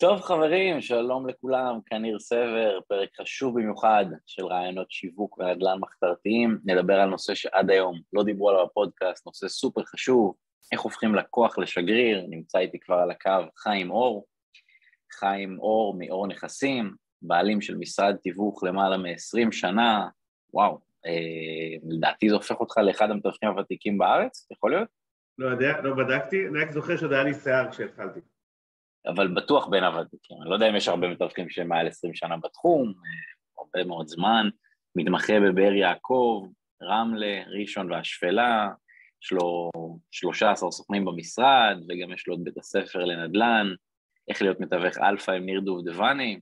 טוב חברים, שלום לכולם, כאן ניר סבר, פרק חשוב במיוחד של רעיונות שיווק ונדל"ן מחתרתיים. נדבר על נושא שעד היום לא דיברו עליו בפודקאסט, נושא סופר חשוב, איך הופכים לקוח לשגריר, נמצא איתי כבר על הקו חיים אור, חיים אור מאור נכסים, בעלים של משרד תיווך למעלה מ-20 שנה, וואו, אה, לדעתי זה הופך אותך לאחד המתווכים הוותיקים בארץ, יכול להיות? לא יודע, לא בדקתי, אני רק זוכר שעוד היה לי שיער כשהתחלתי. אבל בטוח בין הוותיקים. אני לא יודע אם יש הרבה מתווכים שהם מעל 20 שנה בתחום, הרבה מאוד זמן, מתמחה בבאר יעקב, רמלה, ראשון והשפלה, יש לו 13 סוכנים במשרד, וגם יש לו את בית הספר לנדל"ן, איך להיות מתווך אלפא עם ניר דובדבני.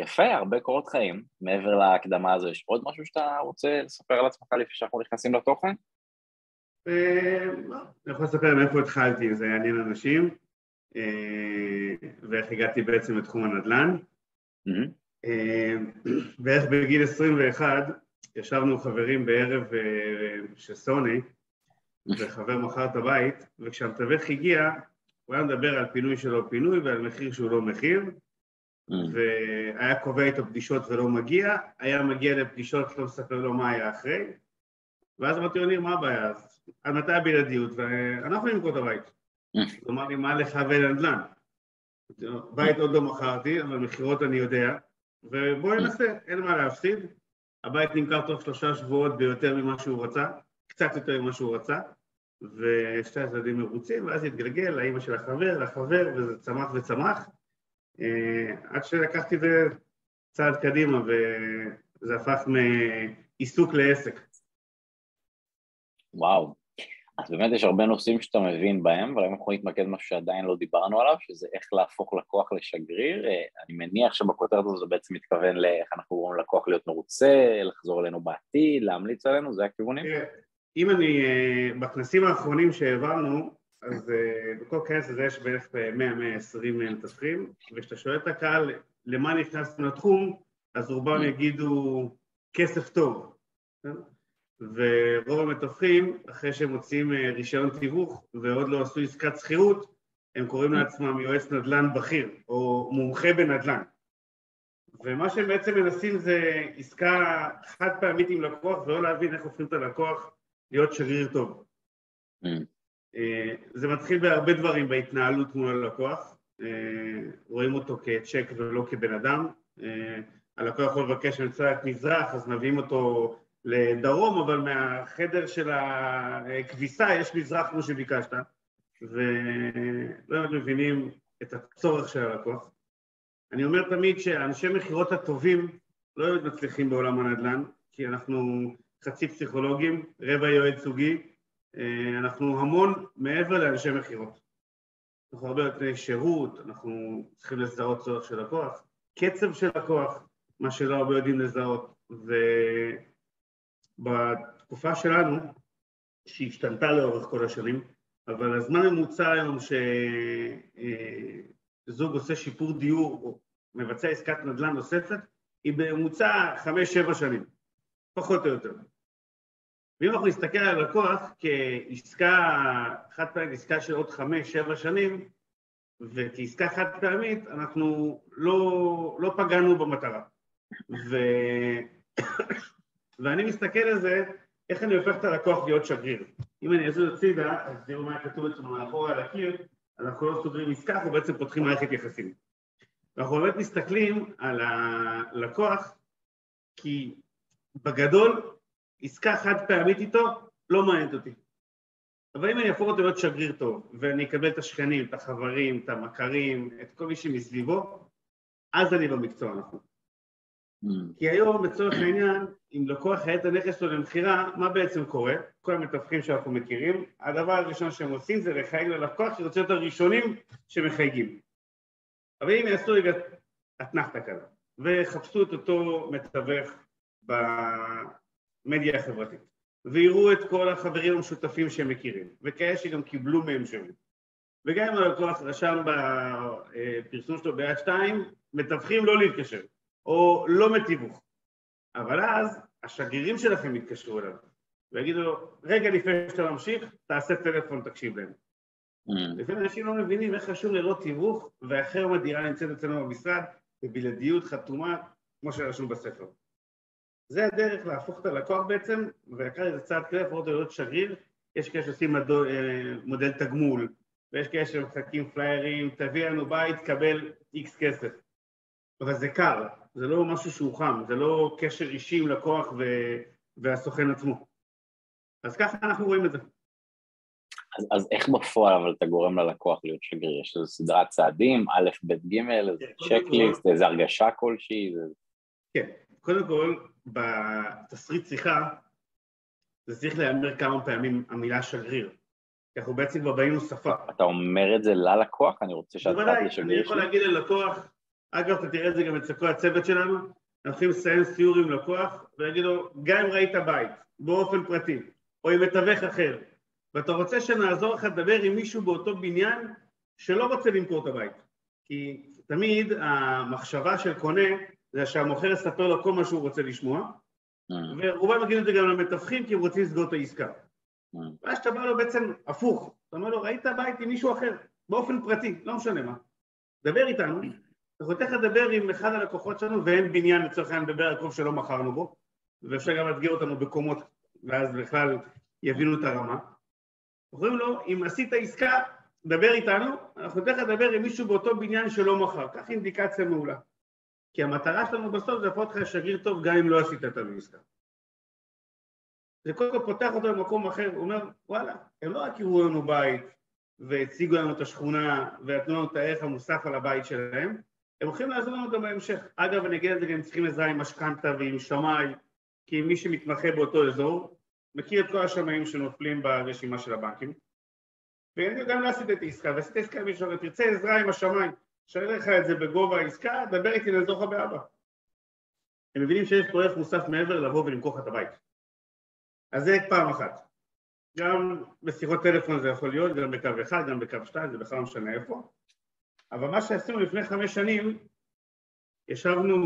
יפה, הרבה קורות חיים. מעבר להקדמה הזו, יש עוד משהו שאתה רוצה לספר על עצמך לפני שאנחנו נכנסים לתוכן? אה, לא, אני יכול לספר מאיפה התחלתי, זה יעניין אנשים. אה, ואיך הגעתי בעצם לתחום הנדל"ן. אה, בערך בגיל 21 ישבנו חברים בערב אה, של סוני, וחבר מכר את הבית, וכשהמתווך הגיע, הוא היה מדבר על פינוי שלו פינוי ועל מחיר שהוא לא מחיר, והיה קובע איתו פגישות ולא מגיע, היה מגיע לפגישות, לא מספר לו מה היה אחרי, ואז אמרתי לו, ניר, מה הבעיה? אז עד מתי הבלעדיות? ואנחנו נמכור את הבית. הוא אמר לי, מה לך ולנדל"ן? בית עוד לא מכרתי, אבל מכירות אני יודע, ובואי ננסה, אין מה להפסיד. הבית נמכר תוך שלושה שבועות ביותר ממה שהוא רצה, קצת יותר ממה שהוא רצה, ושתי הצדדים מרוצים, ואז התגלגל לאימא של החבר, לחבר, וזה צמח וצמח, אה, עד שלקחתי את זה צעד קדימה, וזה הפך מעיסוק לעסק. וואו, אז באמת יש הרבה נושאים שאתה מבין בהם, אבל היום אנחנו נתמקד במשהו שעדיין לא דיברנו עליו, שזה איך להפוך לקוח לשגריר. אה, אני מניח שבכותרת הזו זה בעצם מתכוון לאיך אנחנו גורמים לקוח להיות מרוצה, לחזור אלינו בעתיד, להמליץ עלינו, זה הכיוונים? אם אני, אה, בכנסים האחרונים שהעברנו, אז אה, בכל כנס הזה יש בערך 100-120 מתווכים, וכשאתה שואל את הקהל למה נכנסתם לתחום, אז רובם mm. יגידו כסף טוב. ורוב המתווכים, אחרי שהם מוציאים אה, רישיון תיווך ועוד לא עשו עסקת שכירות, הם קוראים לעצמם יועץ נדל"ן בכיר, או מומחה בנדל"ן. ומה שהם בעצם מנסים זה עסקה חד פעמית עם לקוח, ולא להבין איך הופכים את הלקוח להיות שגריר טוב. Mm. אה, זה מתחיל בהרבה דברים בהתנהלות מול הלקוח, אה, רואים אותו כצ'ק ולא כבן אדם. הלקוח יכול לבקש לנסוע מזרח, אז מביאים אותו לדרום, אבל מהחדר של הכביסה יש מזרח כמו שביקשת, ולא מבינים את הצורך של הלקוח. אני אומר תמיד שאנשי מכירות הטובים לא באמת מצליחים בעולם הנדל"ן, כי אנחנו חצי פסיכולוגים, רבע יועץ זוגי, אנחנו המון מעבר לאנשי מכירות. אנחנו הרבה יותר שירות, אנחנו צריכים לזהות צורך של לקוח, קצב של לקוח, מה שלא הרבה יודעים לזהות, ו... בתקופה שלנו, שהשתנתה לאורך כל השנים, אבל הזמן הממוצע היום שזוג עושה שיפור דיור או מבצע עסקת נדל"ן נוספת, היא בממוצע חמש-שבע שנים, פחות או יותר. ואם אנחנו נסתכל על הלקוח כעסקה חד פעמית, עסקה של עוד חמש-שבע שנים, וכעסקה חד פעמית, אנחנו לא, לא פגענו במטרה. ו... ואני מסתכל על זה, איך אני הופך את הלקוח להיות שגריר. אם אני אעזור הצידה, אז תראו מה כתוב אצלנו מאחורה על הקיר, אנחנו לא סוגרים עסקה, אנחנו בעצם פותחים מערכת יחסים. ואנחנו באמת מסתכלים על הלקוח, כי בגדול, עסקה חד פעמית איתו לא מעניינת אותי. אבל אם אני אהפוך אותו להיות שגריר טוב, ואני אקבל את השכנים, את החברים, את המכרים, את כל מי שמסביבו, אז אני במקצוע הנכון. Mm. כי היום, לצורך העניין, אם לקוח היה את הנכס שלו למכירה, מה בעצם קורה? כל המתווכים שאנחנו מכירים, הדבר הראשון שהם עושים זה לחייג ללקוח שרוצה להיות הראשונים שמחייגים. אבל אם יעשו רגע אתנחתא כזה, וחפשו את אותו מתווך במדיה החברתית, ויראו את כל החברים המשותפים שהם מכירים, וכאלה שגם קיבלו מהם שירות. וגם אם הלקוח רשם בפרסום שלו ביד שתיים, מתווכים לא להתקשר. או לא מתיווך. אבל אז השגרירים שלכם יתקשרו אליו ויגידו לו, רגע לפני שאתה ממשיך, תעשה טלפון, תקשיב להם. Mm. לפעמים אנשים לא מבינים איך חשוב לראות תיווך, ואחר אם הדירה נמצאת אצלנו במשרד, בבלעדיות חתומה, כמו שרשום בספר. זה הדרך להפוך את הלקוח בעצם, ולקח איזה צעד כזה, לפחות להיות שגריר, יש כאלה שעושים אה, מודל תגמול, ויש כאלה שמשחקים פליירים, תביא לנו בית, קבל איקס כסף. אבל זה קר, זה לא משהו שהוא חם, זה לא קשר אישי עם לקוח ו... והסוכן עצמו. אז ככה אנחנו רואים את זה. אז, אז איך בפועל אבל אתה גורם ללקוח להיות שגריר? יש איזו סדרת צעדים, א', ב', ג', איזה צ'קליסט, איזה הרגשה כלשהי? זה... כן, קודם כל, בתסריט שיחה, זה צריך להיאמר כמה פעמים המילה שגריר. כי אנחנו בעצם כבר בנינו שפה. אתה אומר את זה ללקוח? אני רוצה שאתה תהיה שגריר שלי. אני יכול להגיד ללקוח, אגב, אתה תראה את זה גם אצל כל הצוות שלנו, אנחנו יכולים לסיים סיור עם לקוח ולהגיד לו, גם אם ראית בית, באופן פרטי, או עם מתווך אחר, ואתה רוצה שנעזור לך לדבר עם מישהו באותו בניין שלא רוצה למכור את הבית. כי תמיד המחשבה של קונה זה שהמוכר יספר לו כל מה שהוא רוצה לשמוע, אה. ורובם מגיעים את זה גם למתווכים כי הם רוצים לסגור את העסקה. אה. ואז שאתה בא לו בעצם הפוך, אתה אומר לו, ראית בית עם מישהו אחר, באופן פרטי, לא משנה מה. דבר איתנו, אנחנו לך לדבר עם אחד הלקוחות שלנו, ואין בניין לצורך העניין לדבר על קרוב שלא מכרנו בו, ואפשר גם לאתגר אותנו בקומות, ואז בכלל יבינו את הרמה. אומרים לו, אם עשית עסקה, דבר איתנו, אנחנו לך לדבר עם מישהו באותו בניין שלא מכר, קח אינדיקציה מעולה. כי המטרה שלנו בסוף זה להפוך אותך שגריר טוב גם אם לא עשית את העסקה. זה קודם כל פותח אותו במקום אחר, הוא אומר, וואלה, הם לא רק יראו לנו בית והציגו לנו את השכונה ונתנו לנו את הערך המוסף על הבית שלהם, הם הולכים לעזור לנו גם בהמשך. אגב, אני אגיד את זה, גם צריכים עזרה עם משכנתה ועם שמאי, כי מי שמתמחה באותו אזור, מכיר את כל השמאים שנופלים ברשימה של הבנקים. ואני גם לא עשיתי את העסקה, ועשיתי עסקה עם מישהו, ותרצה עזרה עם השמיים, שואל לך את זה בגובה העסקה, דבר איתי לעזור לך באבא. הם מבינים שיש פה ערך מוסף מעבר לבוא ולמכור לך את הבית. אז זה פעם אחת. גם בשיחות טלפון זה יכול להיות, גם בקו אחד, גם בקו שתיים, זה בכלל לא משנה איפה. אבל מה שעשינו לפני חמש שנים, ישבנו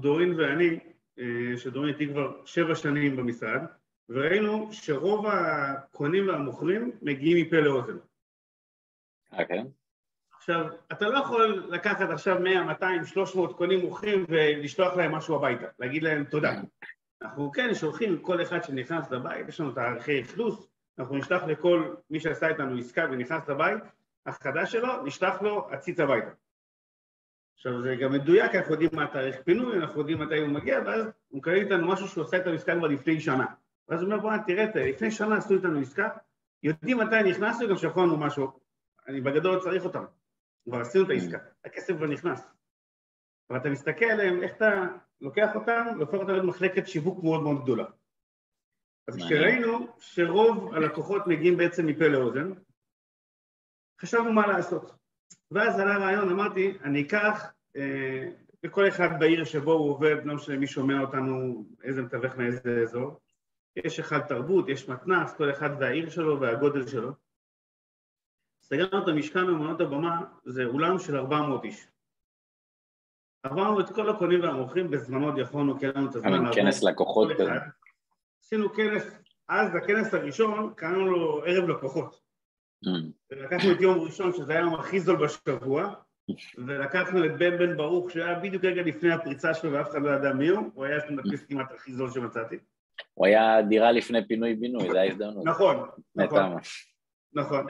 דורין ואני, אה, שדורין איתי כבר שבע שנים במשרד, וראינו שרוב הקונים והמוכרים מגיעים מפה לאוזן. אוקיי. Okay. עכשיו, אתה לא יכול לקחת עכשיו 100, 200, 300 קונים מוכרים ולשלוח להם משהו הביתה, להגיד להם תודה. אנחנו כן שולחים כל אחד שנכנס לבית, יש לנו תאריכי אכלוס, אנחנו נשלח לכל מי שעשה איתנו עסקה ונכנס לבית, החדש שלו, נשלח לו עציץ הביתה. עכשיו זה גם מדויק, אנחנו יודעים מה התאריך פינוי, אנחנו יודעים מתי הוא מגיע, ואז הוא מקבל איתנו משהו שהוא עשה איתנו עסקה כבר לפני שנה. ואז הוא אומר, בוא'נה, תראה, לפני שנה עשו איתנו עסקה, יודעים מתי נכנסנו, גם שלחו לנו משהו, אני בגדול צריך אותם. כבר עשינו את העסקה, הכסף כבר נכנס. אבל אתה מסתכל עליהם, איך אתה לוקח אותם והופך אותם להיות מחלקת שיווק מאוד מאוד גדולה. אז כשראינו שרוב הלקוחות מגיעים בעצם מפה לאוזן, חשבנו מה לעשות. ואז עלה רעיון, אמרתי, אני אקח אה, לכל אחד בעיר שבו הוא עובד, לא משנה מי שומע אותנו, איזה מתווך מאיזה אזור, יש אחד תרבות, יש מתנ"ס, כל אחד והעיר שלו והגודל שלו. סגרנו את המשכן ומעונות הבמה, זה אולם של 400 איש. עברנו את כל הקונים והמוכרים, בזמנו עוד יכולנו, כי היה לנו את הזמן לעבור. כנס לקוחות. עשינו כנס, אז הכנס הראשון, קראנו לו ערב לקוחות. Mm. לקחנו את יום ראשון, שזה היה היום הכי זול בשבוע, ולקחנו את בן בן ברוך, שהיה בדיוק רגע לפני הפריצה שלו ואף אחד לא ידע מי הוא, הוא היה מדפיס כמעט הכי זול שמצאתי. הוא היה דירה לפני פינוי-בינוי, זו ההזדמנות. נכון, נכון. נכון.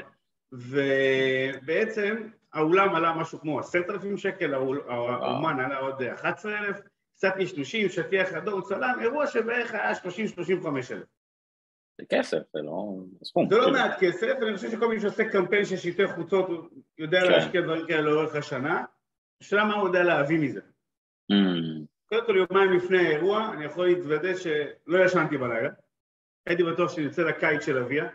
ובעצם האולם עלה משהו כמו עשרת אלפים שקל, האומן עלה עוד אחת עשרה אלף, קצת נשנושים, שטיח אדום, צלם, אירוע שבערך היה שלושים, שלושים וחמש אלף. זה כסף, זה לא סכום. זה לא מעט כסף, ואני חושב שכל מי שעושה קמפיין של שלטי חוצות הוא יודע כן. להשקיע דברים כאלה לאורך השנה. השאלה מה הוא יודע להביא מזה. Mm. קודם כל יומיים לפני האירוע, אני יכול להתוודא שלא ישנתי בלילה. הייתי בטוח שאני יוצא לקיץ של אביה,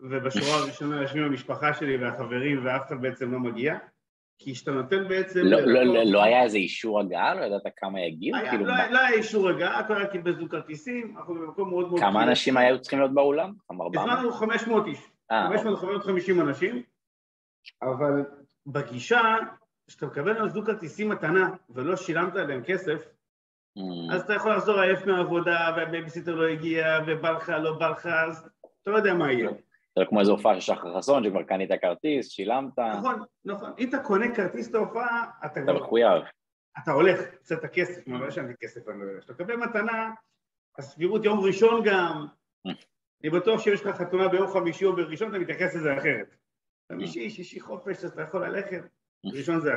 ובשורה הראשונה יושבים המשפחה שלי והחברים ואף אחד בעצם לא מגיע. כי כשאתה נותן בעצם... לא, לא, לא, לא היה איזה אישור הגעה? לא ידעת כמה יגיעו? היה, כאילו, לא, מה... לא היה אישור הגעה, הכל היה קיבלו כרטיסים, אנחנו במקום מאוד מאוד... כמה אנשים היו צריכים להיות באולם? הזמנו 500 איש, 500-550 אוקיי. אנשים, אבל בגישה, כשאתה מקבל על זוג כרטיסים מתנה ולא שילמת עליהם כסף, Mm. אז אתה יכול לחזור עייף מהעבודה, והבייביסיטר לא הגיע, ובא לך, לא בא לך, אז אתה לא יודע מה יהיה. זה כמו איזו הופעה של שחר חסון, שכבר קנית כרטיס, שילמת. נכון, נכון. אם אתה קונה כרטיס להופעה, אתה... אתה מחויב. אתה הולך, את הכסף, לא יש לי כסף, אני לא יודע. כשאתה מקבל מתנה, הסבירות יום ראשון גם, אני בטוח שיש לך חתונה ביום חמישי או בראשון, אתה מתייחס לזה אחרת. חמישי, שישי חופש, אתה יכול ללכת, ראשון זה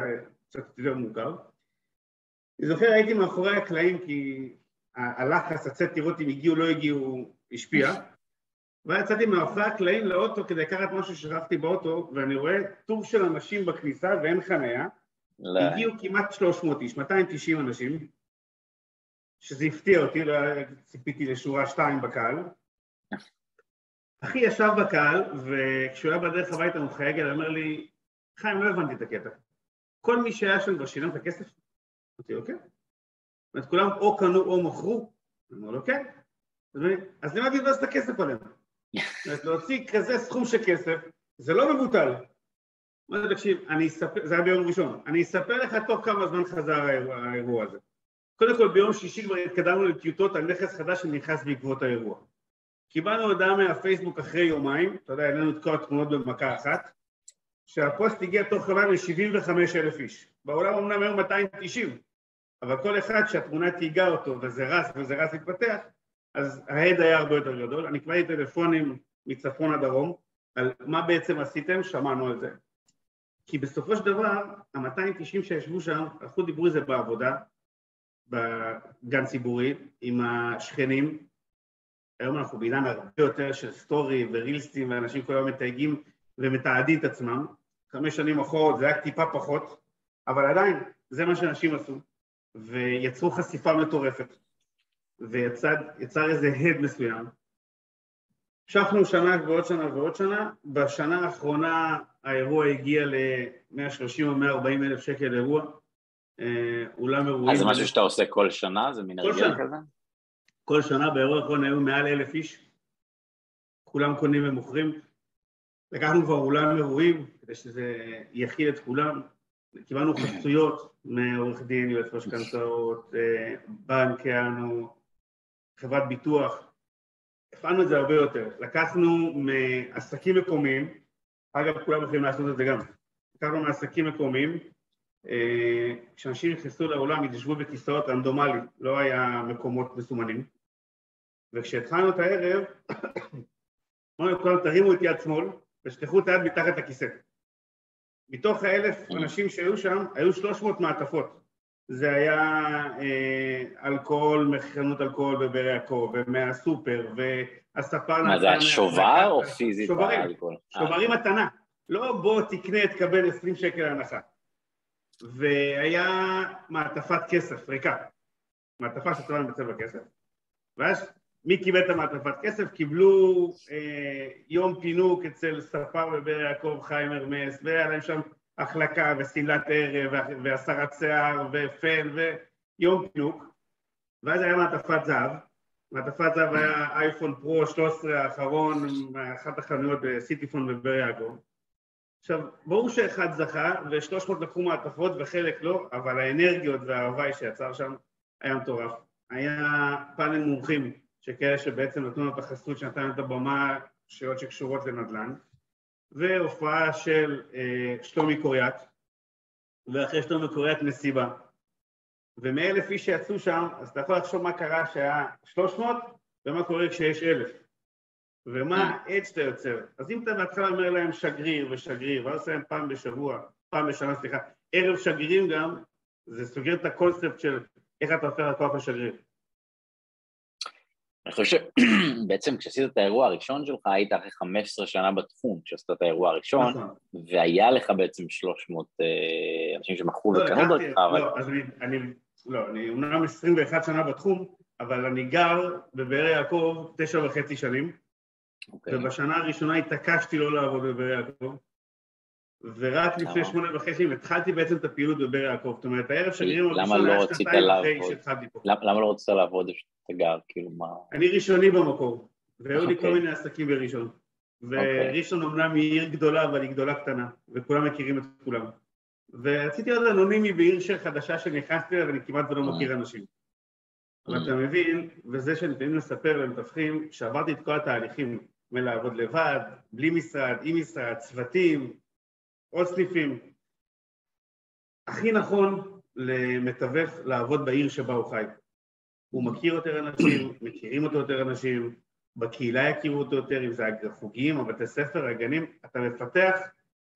קצת יותר מורכב. אני זוכר, הייתי מאחורי הקלעים כי הלחץ, לצאת לראות אם הגיעו או לא הגיעו, השפיע. ויצאתי מאחורי הקלעים לאוטו כדי לקחת משהו ששכחתי באוטו, ואני רואה טור של אנשים בכניסה ואין חניה. לא. הגיעו כמעט 300 איש, 290 אנשים, שזה הפתיע אותי, לא ציפיתי לשורה 2 בקהל. אחי ישב בקהל, וכשהוא היה בדרך הביתה הוא חייג אליי, אומר לי, חיים, לא הבנתי את הקטע. כל מי שהיה שם כבר שילם את הכסף? אמרתי לו, כן. זאת כולם או קנו או מכרו? אמר לו, כן. אז למה תבזבז את הכסף עליהם? אומרת, להוציא כזה סכום של כסף, זה לא מבוטל. אמרתי, תקשיב, אני אספר, זה היה ביום ראשון, אני אספר לך תוך כמה זמן חזר האירוע הזה. קודם כל ביום שישי כבר התקדמנו לטיוטות על נכס חדש שנכנס בעקבות האירוע. קיבלנו הודעה מהפייסבוק אחרי יומיים, אתה יודע, העלינו את כל התמונות במכה אחת, שהפוסט הגיע תוך כמה ל-75 אלף איש. בעולם אמנם היו 290, אבל כל אחד שהתמונה תהיגה אותו וזה רס וזה רס להתפתח, אז ההד היה הרבה יותר גדול. אני קיבלתי טלפונים מצפון עד דרום, על מה בעצם עשיתם, שמענו על זה. כי בסופו של דבר, ה-290 שישבו שם, הלכו דיברו על זה בעבודה, בגן ציבורי, עם השכנים. היום אנחנו בעידן הרבה יותר של סטורי ורילסטים, ואנשים כל היום מתייגים ומתעדים את עצמם. חמש שנים אחרות זה היה טיפה פחות, אבל עדיין, זה מה שאנשים עשו, ויצרו חשיפה מטורפת, ויצר איזה הד מסוים. המשכנו שנה ועוד שנה ועוד שנה, בשנה האחרונה האירוע הגיע ל-130 או 140 אלף שקל אירוע, אה, אולם אירועים... אז זה משהו שאתה עושה כל שנה? זה מין הרגל כזה? כל שנה באירוע האחרון היו מעל אלף איש, כולם קונים ומוכרים. לקחנו כבר אולם אירועים כדי שזה יכיל את כולם, קיבלנו חסויות מעורך דין, יועץ משכנתאות, אה, בנק יענו, חברת ביטוח, הפעלנו את זה הרבה יותר. לקחנו מעסקים מקומיים, אגב כולם יכולים לעשות את זה גם, לקחנו מעסקים מקומיים, אה, כשאנשים נכנסו לאולם התיישבו בכיסאות רנדומלי, לא היה מקומות מסומנים, וכשהתחלנו את הערב, אמרנו לכולם תרימו את יד שמאל ושלחו את היד מתחת לכיסא. מתוך האלף אנשים שהיו שם, היו 300 מעטפות. זה היה אה, אלכוהול, מחנות אלכוהול בבאר יעקב, ומהסופר, והספר... מה זה, היה שובר או פיזית האלכוהול? שוברים מתנה. לא בוא תקנה, תקבל 20 שקל הנחה. והיה מעטפת כסף ריקה. מעטפה שצבענו בצבע כסף. ואז מי קיבל את המעטפת כסף? קיבלו אה, יום פינוק אצל ספר בבאר יעקב חיים הרמס, והיה להם שם החלקה ושמלת ערב והסרת שיער ופן ויום פינוק, ואז היה מעטפת זהב, מעטפת זהב היה אייפון פרו 13 האחרון מאחת החנויות בסיטיפון יעקב. עכשיו, ברור שאחד זכה ו-300 לקחו מעטפות וחלק לא, אבל האנרגיות וההוואי שיצר שם היה מטורף. היה פאנל מומחים שכאלה שבעצם נתנו לו את החסות שנתן את הבמה, שאלות שקשורות לנדל"ן. והופעה של אה, שלומי קוריאט, ואחרי שלומי קוריאט מסיבה. ומאלף איש שיצאו שם, אז אתה יכול לחשוב מה קרה שהיה 300, ומה קורה כשיש אלף. ומה העד שאתה יוצר. אז אם אתה בהתחלה אומר להם שגריר ושגריר, ואז עושה להם פעם בשבוע, פעם בשנה, סליחה, ערב שגרירים גם, זה סוגר את הקונספט של איך אתה הופך לקוח לשגריר. אני חושב שבעצם כשעשית את האירוע הראשון שלך, היית אחרי 15 שנה בתחום כשעשית את האירוע הראשון, נכון. והיה לך בעצם 300 אה, אנשים שמכרו לא, וקנו דרכך, אבל... לא, אז אני, לא, אני אומנם 21 שנה בתחום, אבל אני גר בבאר יעקב תשע וחצי שנים. אוקיי. ובשנה הראשונה התעקשתי לא לעבוד בבאר יעקב, ורק לפני שמונה וחצי התחלתי בעצם את הפעילות בבאר יעקב, זאת אומרת הערב שגרירים הראשון היה שנתיים אחרי שהתחלתי פה. למה לא רצית לעבוד איפה שאתה גר, כאילו מה... אני ראשוני במקור, והיו לי כל אוקיי. מיני עסקים בראשון. אוקיי. וראשון אמנם היא עיר גדולה, אבל היא גדולה קטנה, וכולם מכירים את כולם. ורציתי להיות אנונימי בעיר של חדשה שנכנסתי אליה ואני כמעט ולא mm. מכיר אנשים. אבל mm. אתה מבין, וזה שאני תמיד מספר למתווכים, שעברתי את כל התהליכים, מלעבוד לבד, בלי משרד, עם משרד, צוותים, עוד סניפים. הכי נכון למתווך לעבוד בעיר שבה הוא חי. הוא מכיר יותר אנשים, מכירים אותו יותר אנשים, בקהילה יכירו אותו יותר, אם זה החוגים, הבתי ספר, הגנים, אתה מפתח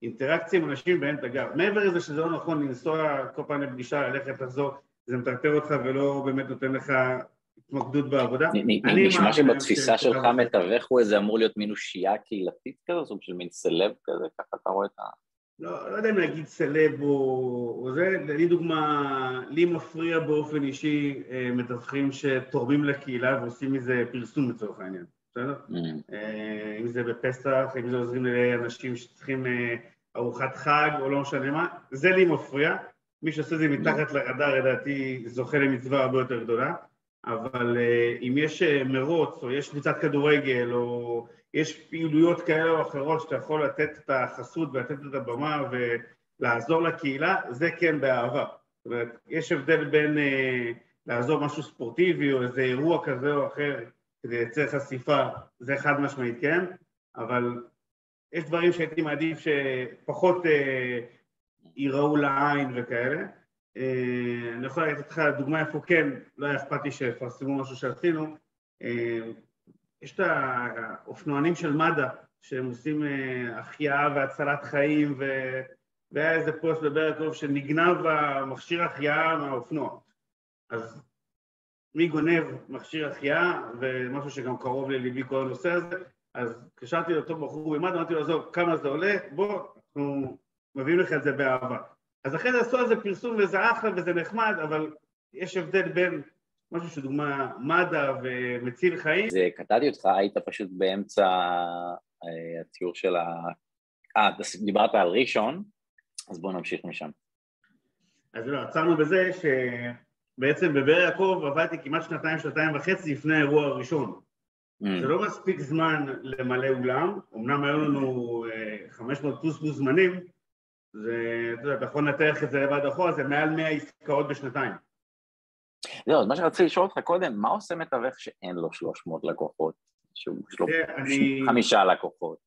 אינטראקציה עם אנשים בהם אתה גר. מעבר לזה שזה לא נכון לנסוע כל פעם לפגישה, ללכת, לחזור, זה מטרטר אותך ולא באמת נותן לך התמקדות בעבודה. נשמע שבתפיסה שלך מתווך הוא איזה אמור להיות מין אושייה קהילתית כזו, סוג של מין סלב כזה, ככה אתה רואה את ה... לא, לא יודע אם להגיד סלב או, זה, לי דוגמה, לי מפריע באופן אישי אה, מתווכים שתורמים לקהילה ועושים מזה פרסום לצורך העניין, בסדר? Mm. אה, אם זה בפסח, אם זה עוזרים לאנשים שצריכים אה, ארוחת חג או לא משנה מה, זה לי מפריע. מי שעושה זה מתחת לרדאר, לדעתי, זוכה למצווה הרבה יותר גדולה. אבל אם יש מרוץ, או יש קבוצת כדורגל, או יש פעילויות כאלה או אחרות שאתה יכול לתת את החסות ולתת את הבמה ולעזור לקהילה, זה כן באהבה. זאת אומרת, יש הבדל בין אה, לעזור משהו ספורטיבי או איזה אירוע כזה או אחר כדי לייצר חשיפה, זה חד משמעית כן, אבל יש דברים שהייתי מעדיף שפחות אה, ייראו לעין וכאלה. אה, אני יכול לתת לך דוגמה איפה כן, לא היה אכפת לי שיפרסמו משהו שעשינו. אה, יש את האופנוענים של מד"א, שהם עושים אה, החייאה והצלת חיים, ו... והיה איזה פוסט בברקוב שנגנב המכשיר החייאה מהאופנוע. אז מי גונב מכשיר החייאה, ומשהו שגם קרוב לליבי כל הנושא הזה, אז התקשרתי לאותו בחור במד"א, אמרתי לו, עזוב, כמה זה עולה? בוא, אנחנו מביאים לך את זה באהבה. אז אחרי זה עשו על זה פרסום וזה אחלה וזה נחמד, אבל יש הבדל בין משהו שדוגמה מד"א ומציל חיים. זה קטעתי אותך, היית פשוט באמצע אה, התיאור של ה... אה, דיברת על ראשון, אז בואו נמשיך משם. אז לא, עצרנו בזה שבעצם בבאר יעקב עבדתי כמעט שנתיים, שנתיים וחצי לפני האירוע הראשון. Mm. זה לא מספיק זמן למלא אולם, אמנם היו לנו 500 אה, פלוס מוזמנים, זה, אתה יודע, אתה יכול לנתח את זה לבד אחורה, זה מעל 100 עסקאות בשנתיים. זהו, אז מה שרציתי לשאול אותך קודם, מה עושה מתווך שאין לו 300 לקוחות? שהוא לו חמישה לקוחות.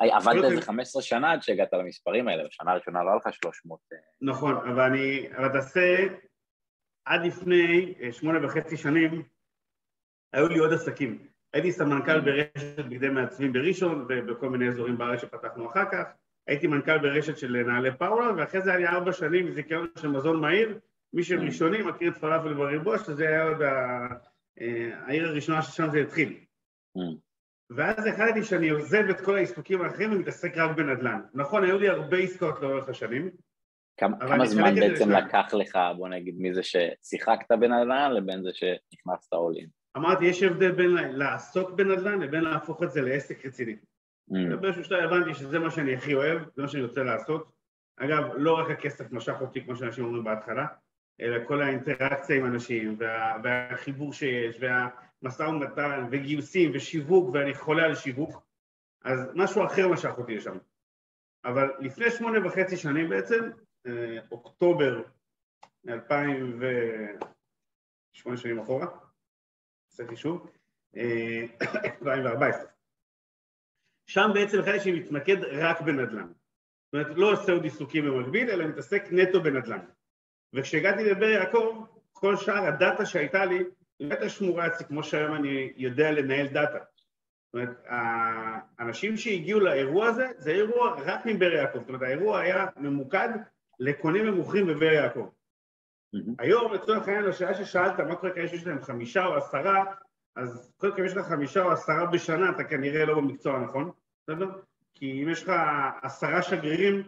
עבדת איזה 15 שנה עד שהגעת למספרים האלה, בשנה הראשונה לא היה לך 300. אה. נכון, אבל אני, אבל תעשה, עד לפני אה, שמונה וחצי שנים, היו לי עוד עסקים. הייתי סמנכ"ל ברשת בגדי מעצבים בראשון ובכל מיני אזורים בארץ שפתחנו אחר כך. הייתי מנכ"ל ברשת של נעלי פאולה, ואחרי זה היה לי ארבע שנים זיכיון של מזון מהיר, מי שראשוני מכיר את פלאפל בריבוע, שזה היה עוד אה, העיר הראשונה ששם זה התחיל. Mm. ואז החלטתי שאני עוזב את כל העיסוקים האחרים ומתעסק רק בנדל"ן. נכון, היו לי הרבה עסקאות לאורך השנים. כמה, כמה זמן בעצם לקח לך, בוא נגיד, מזה ששיחקת בנדל"ן לבין זה שנכנסת עולים? אמרתי, יש הבדל בין לעסוק בנדל"ן לבין להפוך את זה לעסק רציני. Mm. באיזשהו שלב הבנתי שזה מה שאני הכי אוהב, זה מה שאני רוצה לעשות. אגב, לא רק הכסף משך אותי, כמו שאנשים אומרים בהתחלה, אלא כל האינטראקציה עם אנשים, וה, והחיבור שיש, והמשא ומתן, וגיוסים, ושיווק, ואני חולה על שיווק, אז משהו אחר משך אותי לשם. אבל לפני שמונה וחצי שנים בעצם, אה, אוקטובר 2008 שנים אחורה, עושה חישוב, 2014. אה, שם בעצם החלטתי שאני מתמקד רק בנדל"ן. זאת אומרת, לא עושה עוד עיסוקים במקביל, אלא מתעסק נטו בנדל"ן. וכשהגעתי לבאר יעקב, כל שאר הדאטה שהייתה לי, לא הייתה שמורה אצלי כמו שהיום אני יודע לנהל דאטה. זאת אומרת, האנשים שהגיעו לאירוע הזה, זה אירוע רק מבאר יעקב. זאת אומרת, האירוע היה ממוקד לקונים ומוכרים בבאר יעקב. Mm-hmm. היום, לצורך העניין, לשאלה ששאלת, מה קורה כאלה שיש להם חמישה או עשרה, אז קודם כל אם יש לך חמישה או עשרה בשנה, אתה כנראה לא במקצוע הנכון, בסדר? כי אם יש לך עשרה שגרירים,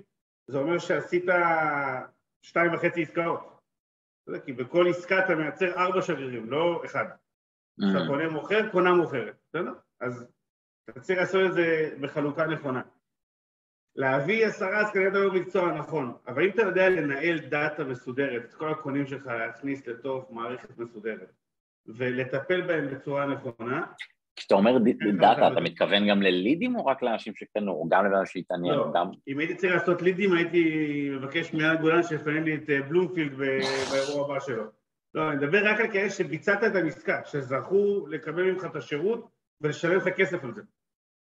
זה אומר שעשית שתיים וחצי עסקאות. כי בכל עסקה אתה מייצר ארבע שגרירים, לא אחד. כשאתה mm. קונה מוכר, קונה מוכרת, בסדר? אז אתה צריך לעשות את זה בחלוקה נכונה. להביא עשרה אז כנראה אתה לא במקצוע הנכון, אבל אם אתה יודע לנהל דאטה מסודרת, את כל הקונים שלך להכניס לתוך מערכת מסודרת, ולטפל בהם בצורה נכונה, כשאתה אומר כן, דאטה, אתה מתכוון גם ללידים או רק לאנשים שקנו, או גם לאנשים שהתעניין? לא, אם הייתי צריך לעשות לידים הייתי מבקש מיד גולן שיפענן לי את אה, בלומפילד באירוע הבא שלו. לא, אני מדבר רק על כאלה שביצעת את המסקה, שזכו לקבל ממך את השירות ולשלם לך כסף על זה.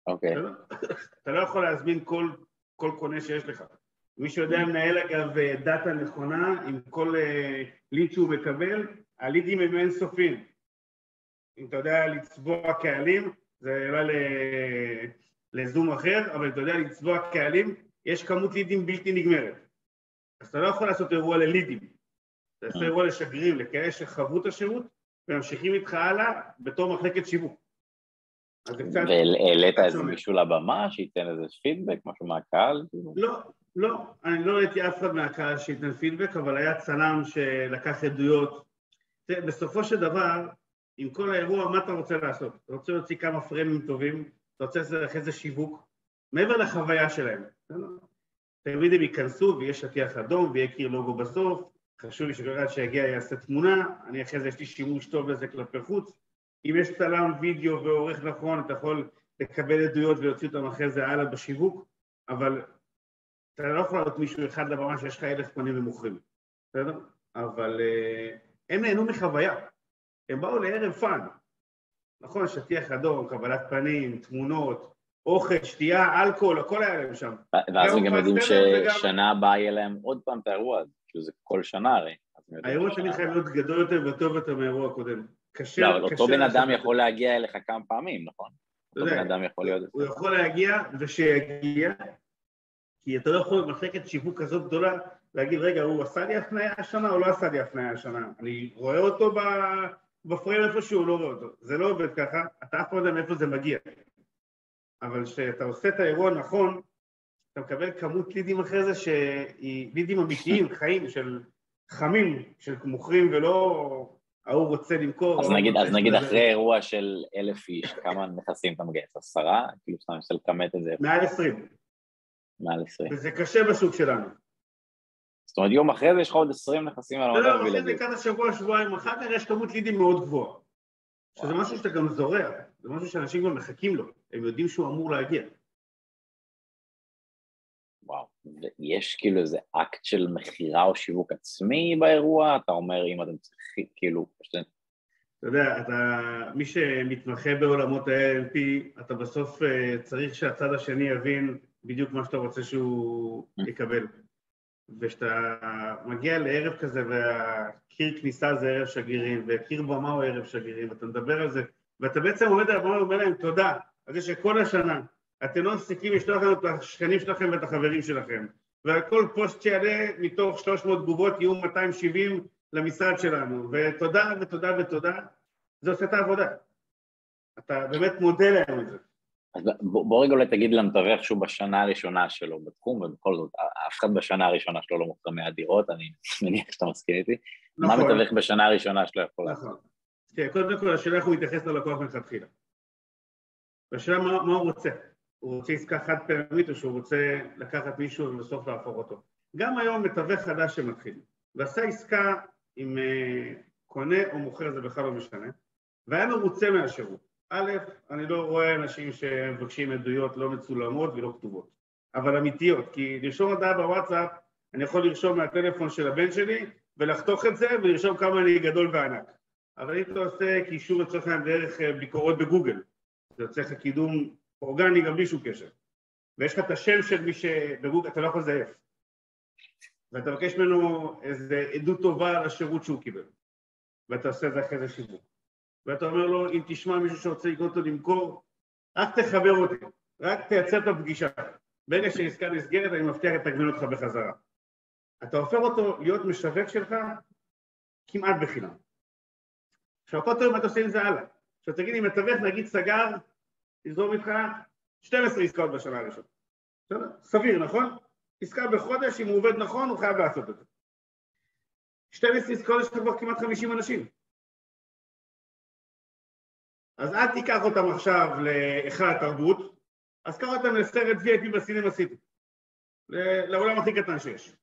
אוקיי. אתה לא יכול להזמין כל, כל קונה שיש לך. מי שיודע לנהל אגב דאטה נכונה עם כל ליד שהוא מקבל, הלידים הם אינסופיים. אם אתה יודע לצבוע קהלים, זה אולי לזום אחר, אבל אתה יודע לצבוע קהלים, יש כמות לידים בלתי נגמרת. אז אתה לא יכול לעשות אירוע ללידים. אתה עושה אירוע לשגרירים, לכאלה שחוו את השירות וממשיכים איתך הלאה בתור מחלקת שיווק. והעלית איזה מישהו לבמה שייתן איזה פידבק, משהו מהקהל? לא, לא, אני לא ראיתי אף אחד מהקהל שייתן פידבק, אבל היה צלם שלקח עדויות. בסופו של דבר, עם כל האירוע, מה אתה רוצה לעשות? אתה רוצה להוציא כמה פרמים טובים, אתה רוצה לעשות זה שיווק, מעבר לחוויה שלהם. תמיד הם ייכנסו ויש שטיח אדום ויהיה קיר לוגו בסוף, חשוב לי שכל אחד שיגיע יעשה תמונה, אני אחרי זה יש לי שימוש טוב לזה כלפי חוץ. אם יש צלם וידאו ועורך נכון, אתה יכול לקבל עדויות ולהוציא אותם אחרי זה הלאה בשיווק, אבל אתה לא יכול לעלות מישהו אחד לבמה שיש לך אלף קונים ומוכרים, בסדר? אבל uh, הם נהנו מחוויה, הם באו לערב פאן, נכון, שטיח אדום, קבלת פנים, תמונות, אוכל, שתייה, אלכוהול, הכל היה להם שם. ואז הם גם יודעים ששנה הבאה יהיה להם עוד פעם את האירוע הזה, כאילו זה כל שנה הרי. האירוע תמיד חייב להיות גדול יותר וטוב יותר מהאירוע הקודם. קשה, לא, אבל אותו בן אדם יכול להגיע אליך כמה פעמים, נכון? אותו בן אדם יכול להיות... הוא יכול להגיע, ושיגיע, כי אתה לא יכול במחלקת שיווק כזאת גדולה להגיד, רגע, הוא עשה לי הפניה השנה או לא עשה לי הפניה השנה? אני רואה אותו בפריים איפשהו, לא רואה אותו. זה לא עובד ככה, אתה אף פעם לא יודע מאיפה זה מגיע. אבל כשאתה עושה את האירוע נכון, אתה מקבל כמות לידים אחרי זה שהיא לידים אמיתיים, חיים, של חמים, של מוכרים ולא ההוא רוצה למכור. אז נגיד, אז נגיד אחרי אירוע של אלף איש, כמה נכסים אתה מגייס? עשרה? כאילו סתם אני לכמת את זה. מעל עשרים. מעל עשרים. וזה קשה בשוק שלנו. זאת אומרת, יום אחרי זה יש לך עוד עשרים נכסים על המדע לא, לא, אחרי זה כמה שבוע, שבועיים אחר כך יש כמות לידים מאוד גבוהה. שזה משהו שאתה גם זורע, זה משהו שאנשים גם מחכים לו, הם יודעים שהוא אמור להגיע. וואו, ויש כאילו איזה אקט של מכירה או שיווק עצמי באירוע? אתה אומר אם אתם צריכים, כאילו, שאתם... אתה יודע, אתה, מי שמתמחה בעולמות ה-ALP, אתה בסוף אה, צריך שהצד השני יבין בדיוק מה שאתה רוצה שהוא mm. יקבל. וכשאתה מגיע לערב כזה והקיר כניסה זה ערב שגרירים וקיר במה הוא ערב שגרירים ואתה מדבר על זה ואתה בעצם עומד על הבמה ואומר להם תודה. על זה שכל השנה אתם לא מפסיקים לשלוח לנו את השכנים שלכם ואת החברים שלכם. ועל כל פוסט שיעלה מתוך 300 תגובות יהיו 270 למשרד שלנו. ותודה ותודה ותודה. זה עושה את העבודה. אתה באמת מודה להם על זה אז בוא, בוא רגע אולי תגיד למתווך שהוא בשנה הראשונה שלו בתחום, ובכל זאת, אף אחד בשנה הראשונה שלו לא מוכר 100 דירות, אני מניח שאתה מסכים איתי. נכון. מה מתווך בשנה הראשונה שלו יכול לעשות? נכון. כן, קודם כל השאלה איך הוא מתייחס ללקוח מלכתחילה. והשאלה מה, מה הוא רוצה. הוא רוצה עסקה חד פעמית או שהוא רוצה לקחת מישהו ובסוף להפוך אותו. גם היום מתווך חדש שמתחיל, ועשה עסקה עם uh, קונה או מוכר, זה בכלל לא משנה, והיה מרוצה מהשירות. א', אני לא רואה אנשים שמבקשים עדויות לא מצולמות ולא כתובות, אבל אמיתיות, כי לרשום הודעה בוואטסאפ, אני יכול לרשום מהטלפון של הבן שלי ולחתוך את זה ולרשום כמה אני גדול וענק. אבל אם אתה עושה קישור לצורך העניין דרך אה, ביקורות בגוגל, זה יוצא לך קידום אורגני גם בלי שום קשר. ויש לך את השם של מי שבגוגל, אתה לא יכול לזייף. ואתה מבקש ממנו איזו עדות טובה על השירות שהוא קיבל. ואתה עושה את זה אחרי זה שיווק. ואתה אומר לו, אם תשמע מישהו שרוצה לקנות או למכור, רק תחבר אותי, רק תייצר את הפגישה. ברגע שעסקה נסגרת, אני מבטיח לתגמל אותך בחזרה. אתה הופך אותו להיות משווק שלך כמעט בחינם. עכשיו, כל טוב, מה אתה עושה עם זה הלאה? עכשיו תגיד לי, מתווך, נגיד סגר, תזרום איתך 12 עסקאות בשנה הראשונה. בסדר? סביר, נכון? עסקה בחודש, אם הוא עובד נכון, הוא חייב לעשות את זה. 12 עסקאות יש לך כבר כמעט 50 אנשים. אז אל תיקח אותם עכשיו להיכל התרבות, אז קח אותם לסרט VIP בסינמה סיטי, לעולם הכי קטן שיש.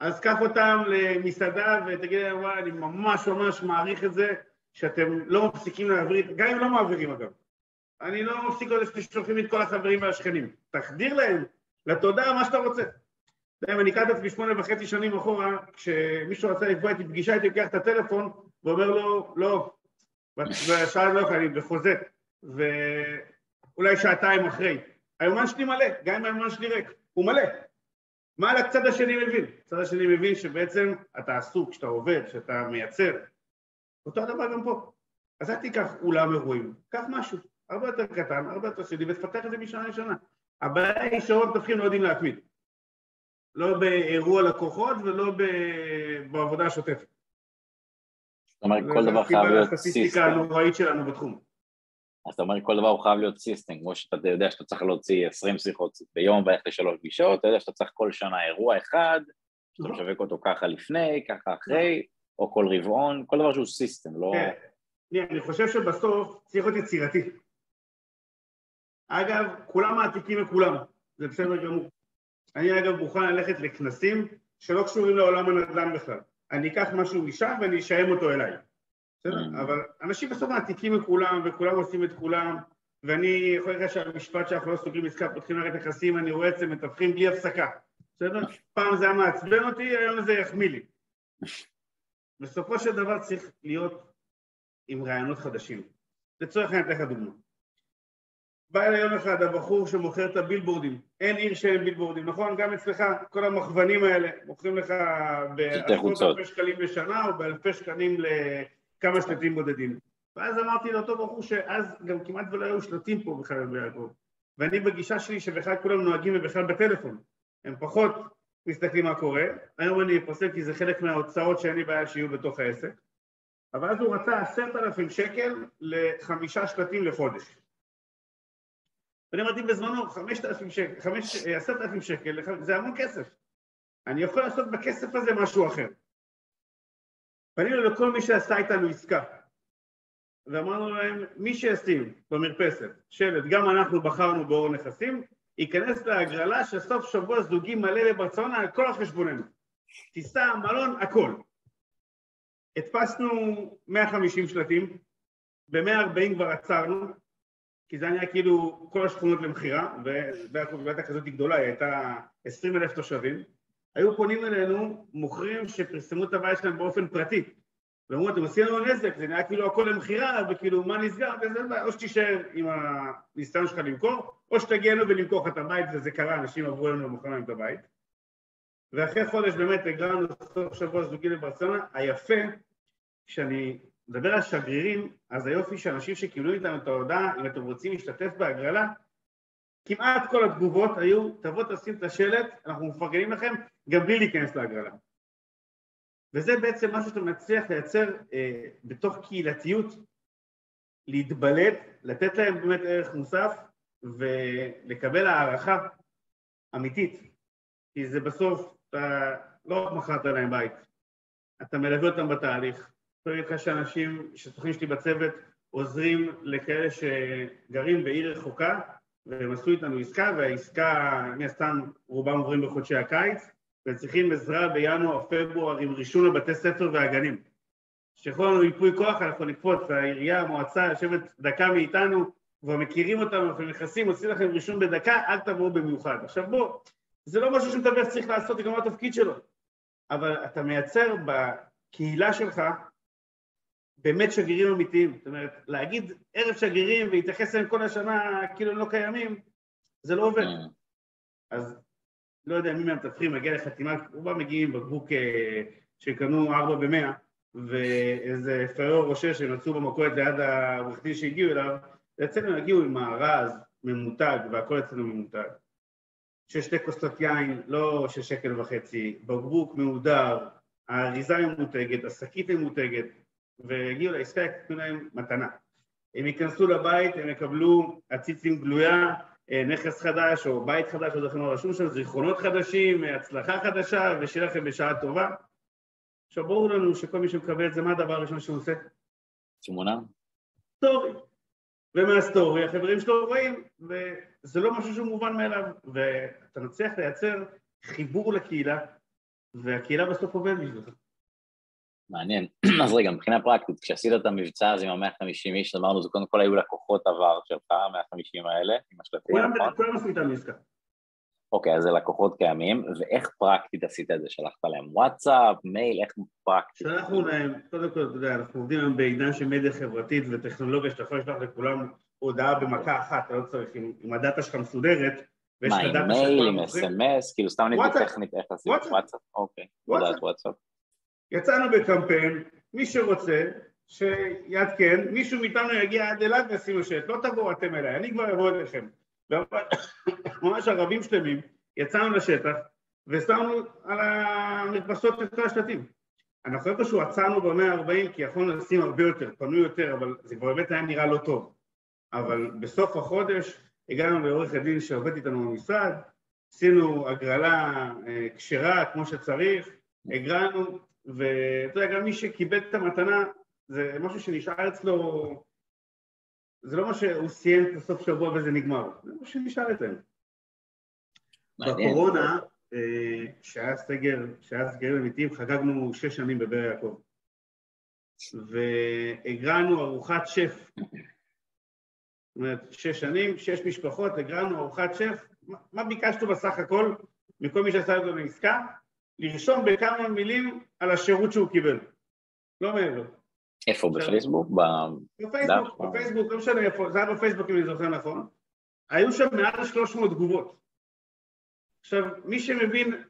אז קח אותם למסעדה ותגיד להם, וואי, אני ממש ממש מעריך את זה שאתם לא מפסיקים להעביר, גם אם לא מעבירים אגב. אני לא מפסיק עוד שאתם שולחים את כל החברים והשכנים. תחדיר להם לתודעה מה שאתה רוצה. אני אקח את עצמי שמונה וחצי שנים אחורה, כשמישהו רצה לקבוע איתי פגישה, הייתי לוקח את הטלפון ואומר לו, לא, והשאר לא יכולים, בחוזה. והוא אולי שעתיים אחרי. היומן שלי מלא, גם אם היומן שלי ריק, הוא מלא. מה הצד השני מבין? הצד השני מבין שבעצם אתה עסוק, שאתה עובד, שאתה מייצר. אותו הדבר גם פה. אז אל תיקח אולם אירועים, קח משהו, הרבה יותר קטן, הרבה יותר סודי, ותפתח את זה משנה לשנה. הבעיה היא שרוב מתווכים לא יודעים להתמיד. לא באירוע לקוחות ולא בעבודה השוטפת. זאת אומרת, כל דבר חייב להיות system. זו הסטטיסטיקה הנוראית שלנו בתחום. אז אתה אומר, כל דבר הוא חייב להיות system, כמו שאתה יודע שאתה צריך להוציא 20 שיחות ביום וללכת לשלוש פגישות, אתה יודע שאתה צריך כל שנה אירוע אחד, שאתה נכון. משווק אותו ככה לפני, ככה אחרי, או כל רבעון, כל דבר שהוא סיסטם, לא... כן, אני חושב שבסוף צריך להיות יצירתי. אגב, כולם מעתיקים לכולם, זה בסדר גמור. אני אגב מוכן ללכת לכנסים שלא קשורים לעולם הנדל"ן בכלל. אני אקח משהו משם ואני אשאם אותו אליי. בסדר? Mm. אבל אנשים בסוף מעתיקים מכולם וכולם עושים את כולם ואני יכול להגיד שהמשפט שאנחנו לא סוגרים עסקה, פותחים מערכת נכסים, אני רואה את זה, מתווכים בלי הפסקה. בסדר? פעם זה היה מעצבן אותי, היום זה יחמיא לי. בסופו של דבר צריך להיות עם רעיונות חדשים. לצורך העניין, אתן לך דוגמא. בא אליי יום אחד הבחור שמוכר את הבילבורדים, אין עיר שאין בילבורדים, נכון? גם אצלך כל המכוונים האלה מוכרים לך בעשרות אלפי שקלים לשנה או באלפי שקלים לכמה שלטים בודדים. ואז אמרתי לאותו בחור שאז גם כמעט ולא היו שלטים פה בכלל ביעקב. ואני בגישה שלי שבכלל כולם נוהגים ובכלל בטלפון. הם פחות מסתכלים מה קורה. היום אני אפוסק כי זה חלק מההוצאות שאין לי בעיה שיהיו בתוך העסק. אבל אז הוא רצה עשרת אלפים שקל לחמישה שלטים לחודש. ואני אמרתי בזמנו, חמשת אלפים שקל, חמש, עשרת אלפים שקל, זה המון כסף. אני יכול לעשות בכסף הזה משהו אחר. פנינו לכל מי שעשה איתנו עסקה, ואמרנו להם, מי שישים במרפסת שלט, גם אנחנו בחרנו באור נכסים, ייכנס להגרלה של סוף שבוע זוגי מלא בברצלונה על כל החשבוננו. טיסה, מלון, הכל. הדפסנו 150 שלטים, ב-140 כבר עצרנו, כי זה היה כאילו כל השכונות למכירה, הייתה כזאת גדולה, היא הייתה 20 אלף תושבים, היו פונים אלינו מוכרים שפרסמו את הבעיה שלהם באופן פרטי, ואמרו, אתם עושים לנו נזק, זה נראה כאילו הכל למכירה, וכאילו מה נסגר, וזה או שתישאר עם הניסיון שלך למכור, או שתגיע אלינו ולמכור לך את הבית, וזה קרה, אנשים עברו אלינו ומוכרים להם את הבית. ואחרי חודש באמת הגענו לסוף שבוע זוגי לברצלונה, היפה, שאני מדבר על שגרירים, אז היופי שאנשים שקיבלו איתנו את ההודעה, אם אתם רוצים להשתתף בהגרלה, כמעט כל התגובות היו, תבוא תשים את השלט, אנחנו מפרגנים לכם, גם בלי להיכנס להגרלה. וזה בעצם מה שאתה מצליח לייצר אה, בתוך קהילתיות, להתבלט, לתת להם באמת ערך מוסף ולקבל הערכה אמיתית, כי זה בסוף, אתה לא רק מכרת להם בית, אתה מלווה אותם בתהליך, יכול להגיד לך שאנשים, שסוכנים שלי בצוות, עוזרים לכאלה שגרים בעיר רחוקה והם עשו איתנו עסקה והעסקה, מן הסתם רובם עוברים בחודשי הקיץ וצריכים עזרה בינואר, פברואר עם רישום לבתי ספר והגנים. שיכול לנו ייפוי כוח, אנחנו נקפוץ, העירייה, המועצה יושבת דקה מאיתנו, כבר מכירים אותנו, אנחנו נכנסים, עושים לכם רישום בדקה, אל תבואו במיוחד. עכשיו בוא, זה לא משהו שמתווך צריך לעשות, זה גם התפקיד שלו, אבל אתה מייצר בקהילה שלך באמת שגרירים אמיתיים, זאת אומרת, להגיד ערב שגרירים ולהתייחס אליהם כל השנה כאילו הם לא קיימים, זה לא עובד. Mm. אז לא יודע מי מהמתווכים מגיע לחתימה, רובם מגיעים בקבוק אה, שקנו ארבע במאה ואיזה פריור רושה שהם מצאו במכולת ליד העורך דין שהגיעו אליו, אצלנו הגיעו עם מארז ממותג והכל אצלנו ממותג. של שתי כוסות יין, לא של שקל וחצי, בקבוק מהודר, האריזה ממותגת, השקית ממותגת, והגיעו לעסקה, יקנו להם מתנה. הם ייכנסו לבית, הם יקבלו עציצים גלויה, אה, נכס חדש או בית חדש, עוד לכם רשום שם, זיכרונות חדשים, הצלחה חדשה, ושיהיה לכם בשעה טובה. עכשיו ברור לנו שכל מי שמקבל את זה, מה הדבר הראשון שהוא עושה? תמונה. סטורי. ומהסטורי החברים שלו רואים, וזה לא משהו שהוא מובן מאליו, ואתה מצליח לייצר חיבור לקהילה, והקהילה בסוף עובדת בשבילך. מעניין. אז רגע, מבחינה פרקטית, כשעשית את המבצע הזה עם ה-150 איש, אמרנו, זה קודם כל היו לקוחות עבר שלך, ה-150 האלה, עם השלטים, נכון? כולם עשו איתם עסקה. אוקיי, אז זה לקוחות קיימים, ואיך פרקטית עשית את זה? שלחת להם וואטסאפ, מייל, איך פרקטית? שלחנו להם, קודם כל, אתה יודע, אנחנו עובדים היום בעידן של מדיה חברתית וטכנולוגיה שאתה יכול לשלוח לכולם הודעה במכה אחת, אתה לא צריך, עם, הדאטה שלך מסודרת, ויש לך דאטה שלך... מה, עם מייל, עם אס.אם.אס, כאילו סתם נגיד טכנית איך עושים וואטסאפ, אוקיי, הודעת וואטסאפ. יצאנו בקמפיין, מי שרוצה, שיעדכן, מישהו מאיתנו יגיע עד אילת וישימו שלט, לא תבואו אתם אליי, אני כבר אבוא אליכם. ממש ערבים שלמים, יצאנו לשטח ושמנו על המרפסות את כל השלטים. אנחנו איפשהו עצרנו במאה ה-40 כי יכולנו לשים הרבה יותר, פנו יותר, אבל זה כבר באמת היה נראה לא טוב. אבל בסוף החודש הגענו לעורך הדין שעובד איתנו במשרד, עשינו הגרלה אה, כשרה כמו שצריך, הגרלנו, ואתה יודע, גם מי שקיבל את המתנה, זה משהו שנשאר אצלו, זה לא מה שהוא סיים את הסוף שבוע וזה נגמר, זה מה שנשאר אצלנו. בקורונה, אה, שהיה סגר, שהיה סגרים אמיתיים, חגגנו שש שנים בבאר יעקב. והגרענו ארוחת שף. זאת אומרת, שש שנים, שש משפחות, הגרענו ארוחת שף. מה ביקשנו בסך הכל מכל מי שעשה את זה בעסקה? לרשום בכמה מילים על השירות שהוא קיבל. לא מעבר. איפה, בפייסבוק? בפייסבוק, בפייסבוק, לא משנה איפה, זה היה בפייסבוק אם אני זוכר נכון. היו שם מעל 300 תגובות. עכשיו, מי שמבין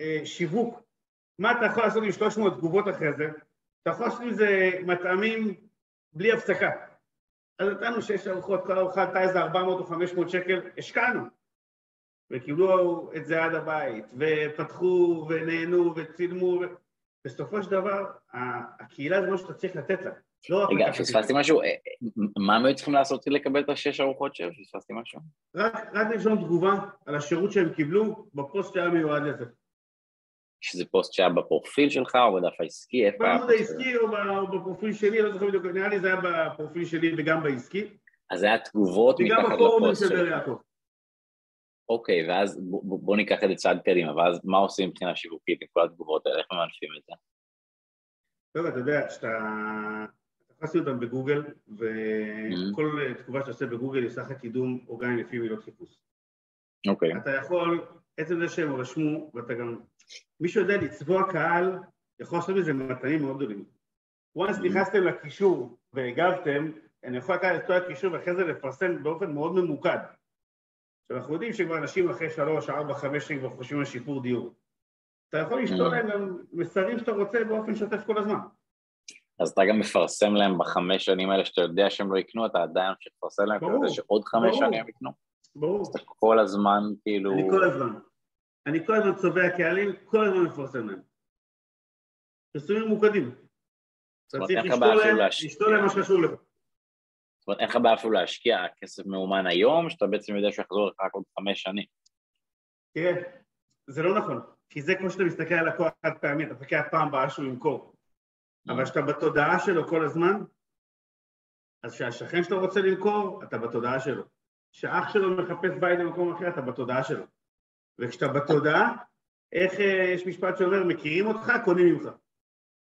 אה, שיווק, מה אתה יכול לעשות עם 300 תגובות אחרי זה? אתה יכול לעשות עם זה מטעמים בלי הפסקה. אז נתנו שש ארוחות, כל ארוחה עלתה איזה 400 או 500 שקל, השקענו. וקיבלו את זה עד הבית, ופתחו ונהנו וצילמו, בסופו של דבר הקהילה זה מה שאתה צריך לתת לה. לא רגע, פספסתי משהו, אה, מה הם היו צריכים לעשות כדי לקבל את השש ארוחות שם? פספסתי משהו? רק, רק לרשום תגובה על השירות שהם קיבלו בפוסט שהיה מיועד לזה. שזה פוסט שהיה בפרופיל שלך או בדף העסקי? איפה היה? בעמוד העסקי או בפרופיל שלי, לא זוכר בדיוק, נראה לי זה היה בפרופיל שלי וגם בעסקי. אז זה היה תגובות מתחת לפוסט שלך. וגם בפורומים של באר יעקב. אוקיי, ואז בוא ניקח את זה צעד קדימה, ואז מה עושים מבחינה שיווקית עם כל התגובות האלה, איך ממנפים את זה? טוב, אתה יודע, שאתה... תפסתי אותם בגוגל, וכל mm-hmm. תגובה שאתה עושה בגוגל יעשה לך קידום אורגני לפי מילות חיפוש. אוקיי. אתה יכול, עצם זה שהם רשמו, ואתה גם... מי שיודע לצבוע קהל, יכול לעשות מזה מתנים מאוד גדולים. once mm-hmm. נכנסתם לקישור והגבתם, אני יכול לקחת את כל הקישור ואחרי זה לפרסם באופן מאוד ממוקד. עכשיו אנחנו יודעים שכבר אנשים אחרי שלוש, ארבע, חמש שנים כבר חושבים על שיפור דיור. אתה יכול לשתול mm. להם גם מסרים שאתה רוצה באופן שוטף כל הזמן. אז אתה גם מפרסם להם בחמש שנים האלה שאתה יודע שהם לא יקנו, אתה עדיין ממשיך לפרסם להם, אתה יודע שעוד חמש ברור, שנים הם יקנו? ברור. אז אתה כל הזמן כאילו... אני כל הזמן. אני כל הזמן צובע קהלים, כל הזמן מפרסם להם. פרסומים ממוקדים. אתה צריך לשתול להם מה שחשוב לך. זאת אומרת, אין לך בעיה אפילו להשקיע כסף מאומן היום, שאתה בעצם יודע שהוא יחזור לך רק עוד חמש שנים. תראה, זה לא נכון, כי זה כמו שאתה מסתכל על לקוח חד פעמי, אתה מסתכל על פעם הבאה שהוא ימכור. אבל כשאתה בתודעה שלו כל הזמן, אז כשהשכן שלו רוצה למכור, אתה בתודעה שלו. כשאח שלו מחפש בית במקום אחר, אתה בתודעה שלו. וכשאתה בתודעה, איך אה, יש משפט שאומר, מכירים אותך, קונים ממך.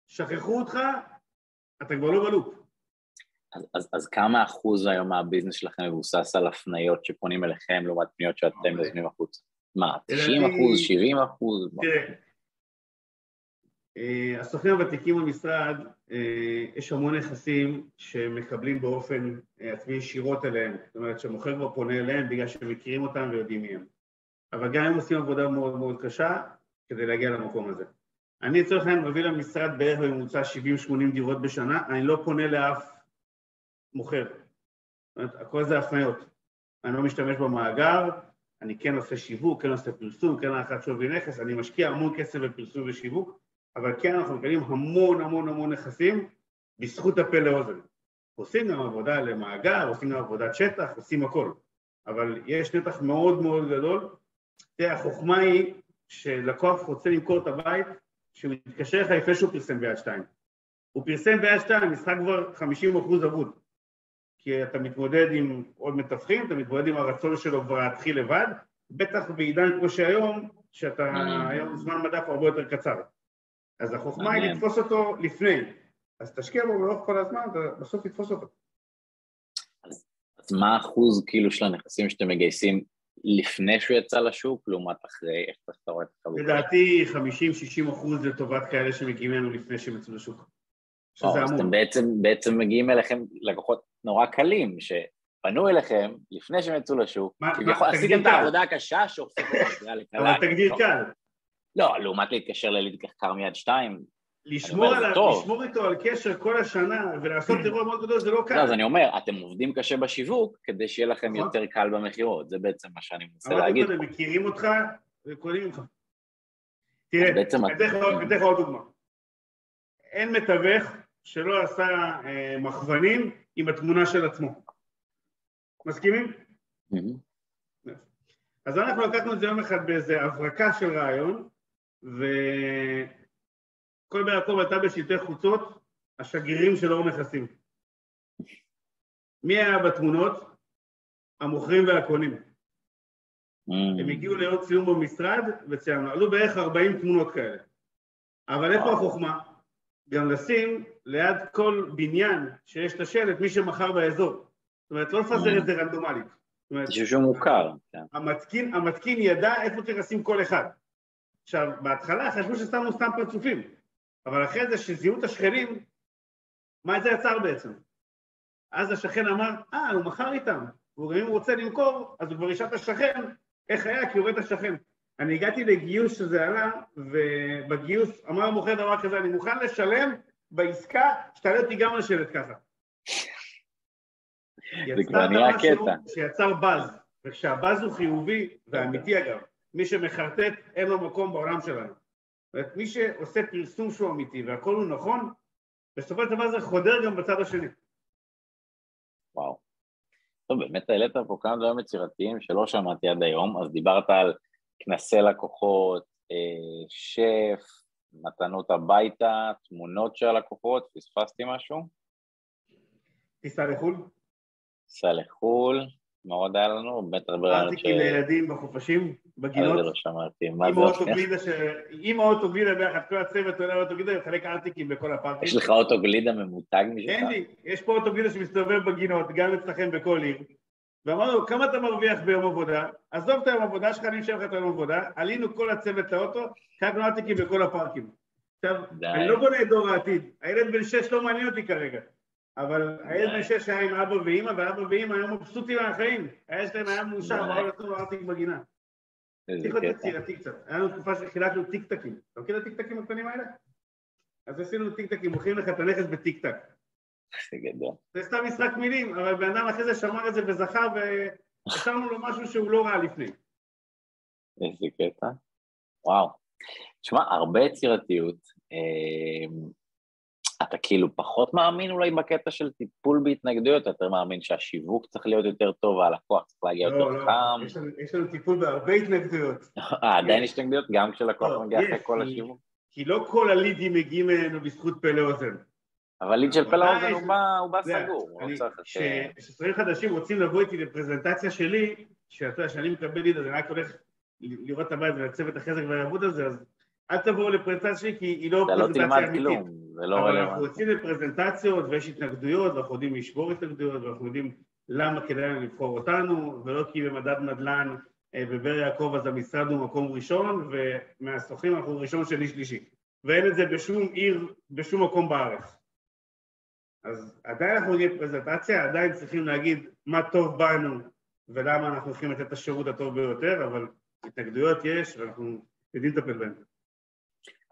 שכחו אותך, אתה כבר לא בלופ. אז, אז, אז כמה אחוז היום מהביזנס שלכם מבוסס על הפניות שפונים אליכם לעומת פניות שאתם יוזמים החוצה? מה, 90 אחוז, 70 אחוז? תראה, אה, הסוכנים הוותיקים במשרד, אה, יש המון נכסים שמקבלים באופן אה, עצמי ישירות אליהם, זאת אומרת שהמוכר כבר פונה אליהם בגלל שהם מכירים אותם ויודעים מי הם. אבל גם הם עושים עבודה מאוד מאוד קשה כדי להגיע למקום הזה. אני לצורך העניין מביא למשרד בערך בממוצע 70-80 דירות בשנה, אני לא פונה לאף מוכר. זאת אומרת, הכל זה הפניות. אני לא משתמש במאגר, אני כן עושה שיווק, כן עושה פרסום, כן הערכת שווי נכס, אני משקיע המון כסף בפרסום ושיווק, אבל כן אנחנו מקבלים המון המון המון נכסים בזכות הפה לאוזן. עושים גם עבודה למאגר, עושים גם עבודת שטח, עושים הכל, אבל יש נתח מאוד מאוד גדול. תראה, החוכמה היא שלקוח רוצה למכור את הבית, שהוא מתקשר לך לפני שהוא פרסם ביד שתיים. הוא פרסם ביד שתיים, המשחק כבר 50 אחוז אבוד. כי אתה מתמודד עם עוד מתווכים, אתה מתמודד עם הרצון שלו כבר להתחיל לבד, בטח בעידן כמו שהיום, שאתה, היום זמן מדף הרבה יותר קצר. אז החוכמה היא לתפוס אותו לפני, אז תשקיע בו לאורך כל הזמן, ובסוף תתפוס אותו. אז, אז מה האחוז כאילו של הנכסים שאתם מגייסים לפני שהוא יצא לשוק, לעומת אחרי, איך אתה רואה את החלוקה? לדעתי 50-60 אחוז לטובת כאלה שמגיעים אלינו לפני שהם יצאו לשוק. שזה אמור. אז אתם בעצם, בעצם מגיעים אליכם לקוחות נורא קלים, ש... פנו אליכם לפני שהם יצאו לשוק, כביכול עשיתם את העבודה הקשה שהופכת את זה לקלה. אבל תגדיר קל. לא, לעומת להתקשר לליד קר מיד שתיים, לשמור, על, לשמור איתו על קשר כל השנה ולעשות אירוע מאוד גדול זה לא קל. לא, אז אני אומר, אתם עובדים קשה בשיווק כדי שיהיה לכם נכון. יותר קל במכירות, זה בעצם מה שאני מנסה להגיד. אבל אתם מכירים אותך וקונים ממך. תראה, אתן לך עוד דוגמה. אין מתווך שלא עשה אה, מכוונים עם התמונה של עצמו. מסכימים? אז אנחנו לקחנו את זה יום אחד באיזה הברקה של רעיון, וכל ביעקב הייתה בשלטי חוצות, השגרירים של אור נכסים. מי היה בתמונות? המוכרים והקונים. הם הגיעו ליום סיום במשרד וציינו, עלו בערך 40 תמונות כאלה. אבל איפה החוכמה? גם לשים ליד כל בניין שיש את השלט מי שמכר באזור. זאת אומרת, לא לפזר את זה רנדומלית. זה שהוא מוכר. כן. המתקין, המתקין ידע איפה צריך לשים כל אחד. עכשיו, בהתחלה חשבו ששמנו סתם פרצופים, אבל אחרי זה שזיהו את השכנים, מה זה יצר בעצם? אז השכן אמר, אה, הוא מכר איתם, וגם אם הוא רוצה למכור, אז הוא כבר ישאל את השכן איך היה, כי הוא רואה את השכן. אני הגעתי לגיוס שזה עלה, ובגיוס אמר המוכר דבר כזה, אני מוכן לשלם בעסקה שתעלה אותי גם לשבת ככה. זה כבר נהיה קטע. שיצר באז, וכשהבאז הוא חיובי, ואמיתי אגב, מי שמחרטט אין לו מקום בעולם שלנו. זאת אומרת, מי שעושה פרסום שהוא אמיתי והכל הוא נכון, בסופו של דבר זה חודר גם בצד השני. וואו. טוב, באמת העלית פה כמה דברים יצירתיים שלא שמעתי עד היום, אז דיברת על כנסי לקוחות, אה, שף, מתנות הביתה, תמונות של הלקוחות, פספסתי משהו? טיסה לחו"ל? טיסה לחו"ל, מה עוד היה לנו? באמת הרבה רעיונות ש... ארטיקים לילדים בחופשים, בגינות. זה לא שמעתי, מה זה השנייה? עם האוטוגלידה ביחד, כל הצוות עולה לאוטוגלידה ומחלק ארטיקים בכל הפארקים. יש לך אוטוגלידה ממותג משלך? אין לי, יש פה אוטוגלידה שמסתובב בגינות, גם אצלכם בכל עיר. ואמרנו, כמה אתה מרוויח ביום עבודה? עזוב את היום עבודה שלך, אני אשאר לך את היום עבודה. עלינו כל הצוות לאוטו, חלקנו ארטיקים בכל הפארקים. עכשיו, אני לא בונה את דור העתיד, הילד בן שש לא מעניין אותי כרגע. אבל הילד בן שש היה עם אבא ואימא, ואבא ואימא היו מבסוטים מהחיים. הילד שלהם היה מאושר, באו לעשות ארטיק בגינה. צריך להיות יצירתי קצת. היה לנו תקופה שחילקנו טיקטקים. אתה מכיר את הטיקטקים הקטנים האלה? אז עשינו טיקטקים, מוכרים לך את הנכס בטיקטק. זה גדול. זה סתם משחק מילים, אבל בן אדם אחרי זה שמר את זה וזכר ושמנו לו משהו שהוא לא ראה לפני. איזה קטע. וואו. תשמע, הרבה יצירתיות. אמ, אתה כאילו פחות מאמין אולי בקטע של טיפול בהתנגדויות, אתה יותר מאמין שהשיווק צריך להיות יותר טוב והלקוח צריך להגיע לא, יותר לא, חם. יש לנו, יש לנו טיפול בהרבה התנגדויות. אה, עדיין יש התנגדויות? גם כשלקוח לא, מגיע אחרי כל השיווק? כי לא כל הלידים מגיעים אלינו בזכות פלא אוזן. אבל ליד של פלא אוזן הוא בא סגור. כששרים חדשים רוצים לבוא איתי לפרזנטציה שלי, שאתה יודע, שאני מקבל ליד, אז אני רק הולך לראות את הבית ולצוות אחרי זה כבר יעבוד על זה, אז אל תבואו לפרזנטציה שלי כי היא לא פרזנטציה אמיתית. זה לא רלוונטי. אבל אנחנו יוצאים לפרזנטציות ויש התנגדויות ואנחנו יודעים לשבור התנגדויות ואנחנו יודעים למה כדאי לנו לבחור אותנו ולא כי במדד נדל"ן אה, בבאר יעקב אז המשרד הוא מקום ראשון ומהסוחרים אנחנו ראשון, שני, שלישי ואין את זה בשום עיר, בשום מקום בארץ. אז עדיין אנחנו נגיד פרזנטציה, עדיין צריכים להגיד מה טוב בנו ולמה אנחנו הולכים לתת את השירות הטוב ביותר, אבל התנגדויות יש ואנחנו יודעים לטפל בהן.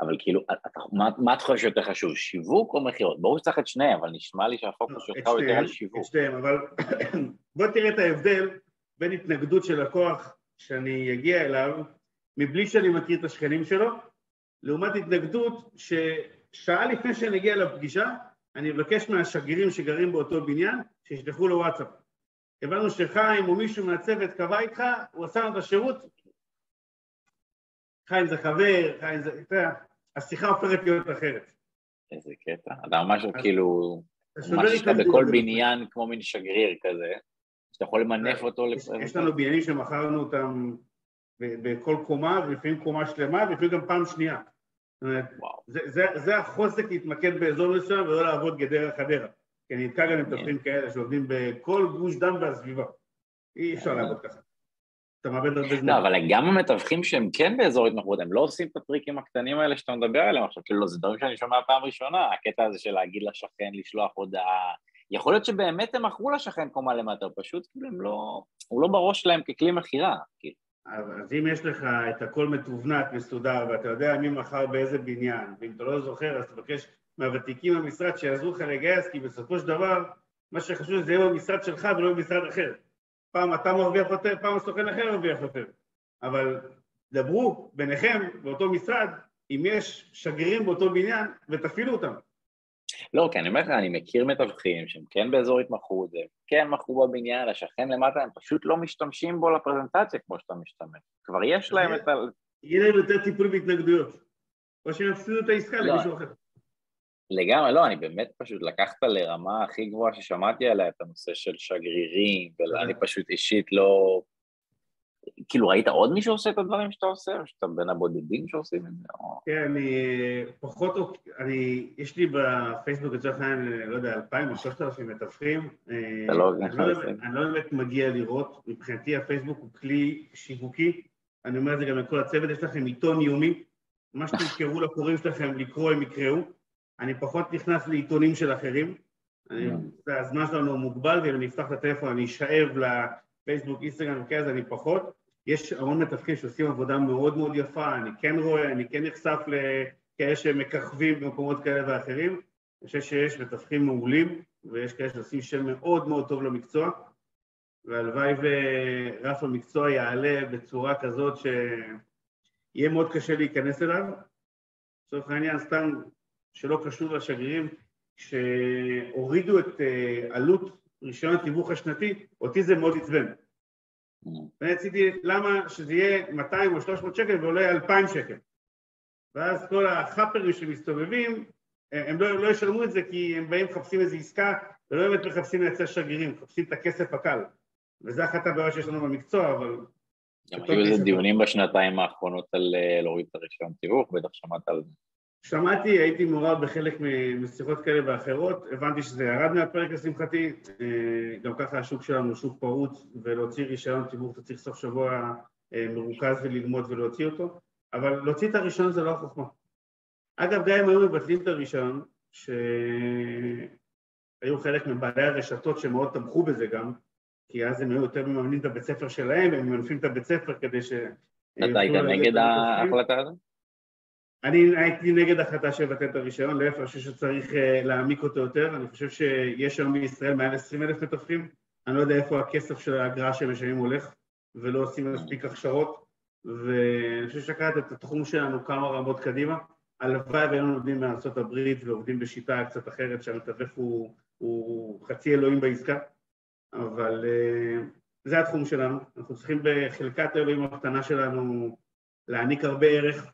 אבל כאילו, אתה, מה, מה אתה חושב שיותר חשוב, שיווק או מכירות? ברור שצריך את שניהם, אבל נשמע לי שהפוקוס שלך הוא יותר על שיווק. את שניהם, אבל בוא תראה את ההבדל בין התנגדות של לקוח שאני אגיע אליו, מבלי שאני מכיר את השכנים שלו, לעומת התנגדות ששעה לפני שאני אגיע לפגישה, אני אבקש מהשגרירים שגרים באותו בניין, שישלחו לו וואטסאפ. הבנו שחיים או מישהו מהצוות קבע איתך, הוא עשה לנו את השירות, חיים זה חבר, חיים זה, אתה יודע, השיחה הופכת להיות אחרת. איזה קטע. אתה ממש כאילו, ממש שאתה בכל בניין כמו מין שגריר כזה, שאתה יכול למנף אותו. יש לנו בניינים שמכרנו אותם בכל קומה, ולפעמים קומה שלמה, ולפעמים גם פעם שנייה. זה החוזק להתמקד באזור מסוים ולא לעבוד גדרה חדרה. כי אני נתקע גם עם תפקידים כאלה שעובדים בכל גוש דן והסביבה. אי אפשר לעבוד ככה. אתה מאבד הרבה זמן. לא, אבל גם המתווכים שהם כן באזור התמחרות, הם לא עושים את הטריקים הקטנים האלה שאתה מדבר עליהם עכשיו, כאילו, זה דברים שאני שומע פעם ראשונה, הקטע הזה של להגיד לשכן, לשלוח הודעה, יכול להיות שבאמת הם מכרו לשכן קומה למטה, פשוט כאילו הם לא... הוא לא בראש שלהם ככלי מכירה, כאילו. אז אם יש לך את הכל מתובנת, מסודר, ואתה יודע מי מכר באיזה בניין, ואם אתה לא זוכר, אז תבקש מהוותיקים במשרד שיעזרו לך לגייס, כי בסופו של דבר, מה שחשוב זה יהיה במשרד שלך ולא במשרד אחר. פעם אתה מרוויח יותר, פעם הסוכן אחר מרוויח יותר. אבל דברו ביניכם באותו משרד, אם יש שגרירים באותו בניין, ותפעילו אותם. לא, כי אני אומר לך, אני מכיר מתווכים שהם כן באזור התמחות, הם כן מכרו בבניין, השכן למטה, הם פשוט לא משתמשים בו לפרזנטציה כמו שאתה משתמש. כבר יש להם את ה... יהיה להם יותר טיפול בהתנגדויות. או שהם יפסידו את העסקה לא. למישהו אחר. לגמרי, לא, אני באמת פשוט לקחת לרמה הכי גבוהה ששמעתי עליה את הנושא של שגרירים, ואני פשוט אישית לא... כאילו, ראית עוד מישהו עושה את הדברים שאתה עושה, או שאתה בין הבודדים שעושים את זה? כן, אני פחות, אני, יש לי בפייסבוק לצורך העניין, לא יודע, אלפיים או שלושת אלפים מתווכים. אתה לא... אני לא, אני לא באמת מגיע לראות, מבחינתי הפייסבוק הוא כלי שיווקי, אני אומר את זה גם לכל הצוות, יש לכם עיתון יומי, מה שתזכרו לקוראים שלכם לקרוא הם יקראו, אני פחות נכנס לעיתונים של אחרים, הזמן שלנו מוגבל, ואם אני אפתח את הטלפון אני אשאב לפייסבוק, אינסטגרם וכאלה, אני פחות. יש המון מתווכים שעושים עבודה מאוד מאוד יפה, אני כן רואה, אני כן נחשף לכאלה שמככבים במקומות כאלה ואחרים. אני חושב שיש מתווכים מעולים, ויש כאלה שעושים שם מאוד מאוד טוב למקצוע, והלוואי ורף המקצוע יעלה בצורה כזאת שיהיה מאוד קשה להיכנס אליו. לצורך העניין, סתם שלא קשור לשגרירים, כשהורידו את אה, עלות רישיון התיווך השנתי, אותי זה מאוד עצבן. ואני רציתי, למה שזה יהיה 200 או 300 שקל ועולה 2,000 שקל? ואז כל החאפרים שמסתובבים, הם לא, לא ישלמו את זה כי הם באים מחפשים איזו עסקה ולא באמת מחפשים לייצר שגרירים, מחפשים את הכסף הקל. וזה אחת הבעיות שיש לנו במקצוע, אבל... גם היו איזה דיונים בשנתיים האחרונות על אה, להוריד את הרישיון תיווך, בטח שמעת על זה. שמעתי, הייתי מעורב בחלק משיחות כאלה ואחרות, הבנתי שזה ירד מהפרק לשמחתי, אה, גם ככה השוק שלנו הוא שוק פרוץ, ולהוציא רישיון ציבור אתה צריך סוף שבוע אה, מרוכז וללמוד ולהוציא אותו, אבל להוציא את הרישיון זה לא החוכמה. אגב, גם אם היו מבטלים את הרישיון, שהיו חלק מבעלי הרשתות שמאוד תמכו בזה גם, כי אז הם היו יותר מממנים את הבית ספר שלהם, הם ממנפים את הבית ספר כדי ש... אתה היית נגד ההחלטה הזאת? אני הייתי נגד החלטה שיבטל את הרישיון, להפך, אני חושב שצריך אה, להעמיק אותו יותר, אני חושב שיש היום בישראל מעל 20 אלף מתווכים, אני לא יודע איפה הכסף של האגרה שהם משלמים הולך, ולא עושים מספיק הכשרות, ואני חושב שלקחת את התחום שלנו כמה רמות קדימה, הלוואי והיינו לומדים מארה"ב ועובדים בשיטה קצת אחרת, שהמתווך הוא, הוא חצי אלוהים בעסקה, אבל uh, זה התחום שלנו, אנחנו צריכים בחלקת האלוהים הקטנה שלנו להעניק הרבה ערך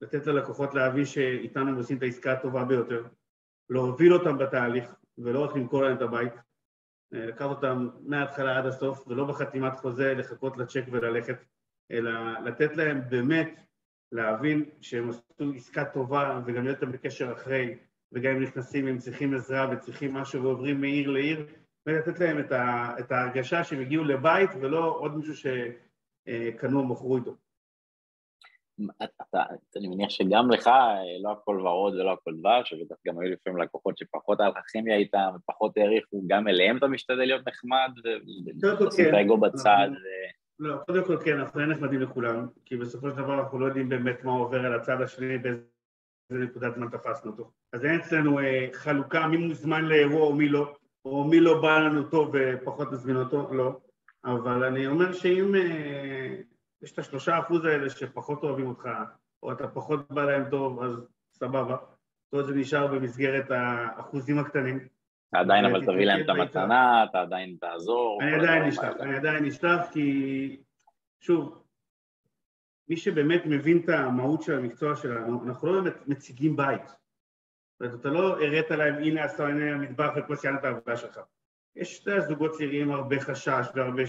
לתת ללקוחות להבין שאיתנו הם עושים את העסקה הטובה ביותר, להוביל אותם בתהליך ולא רק למכור להם את הבית, אה, לקחת אותם מההתחלה עד הסוף ולא בחתימת חוזה לחכות לצ'ק וללכת, אלא לתת להם באמת להבין שהם עשו עסקה טובה וגם להיות איתם בקשר אחרי וגם אם נכנסים הם צריכים עזרה וצריכים משהו ועוברים מעיר לעיר ולתת להם את, ההרגשה שהם הגיעו לבית ולא עוד מישהו שקנו או מכרו איתו. אתה, אני מניח שגם לך לא הכל ורוד ולא הכל דבש, ובטח גם היו לפעמים לקוחות שפחות היה לך כימיה איתם, ופחות העריכו, גם אליהם אתה משתדל להיות נחמד, ולשים את האגו בצד. לא, קודם כל כן, אנחנו נהיה נחמדים לכולם, כי בסופו של דבר אנחנו לא יודעים באמת מה עובר על הצד השני, באיזה נקודת זמן תפסנו אותו. אז אין אצלנו אה, חלוקה מי מוזמן לאירוע או מי לא, או מי לא בא לנו טוב ופחות נזמין אותו, לא. אבל אני אומר שאם... יש את השלושה אחוז האלה שפחות אוהבים אותך, או אתה פחות בא להם טוב, אז סבבה. כל זה נשאר במסגרת האחוזים הקטנים. אתה עדיין אבל תביא להם את המתנה, אתה עדיין תעזור. אני עדיין נשלח, אני עדיין נשלח כי, שוב, מי שבאמת מבין את המהות של המקצוע שלנו, אנחנו לא באמת מציגים בית. זאת אומרת, אתה לא הראת להם, הנה עיני המטבח ופה סיימת העבודה שלך. יש שתי זוגות צעירים הרבה חשש והרבה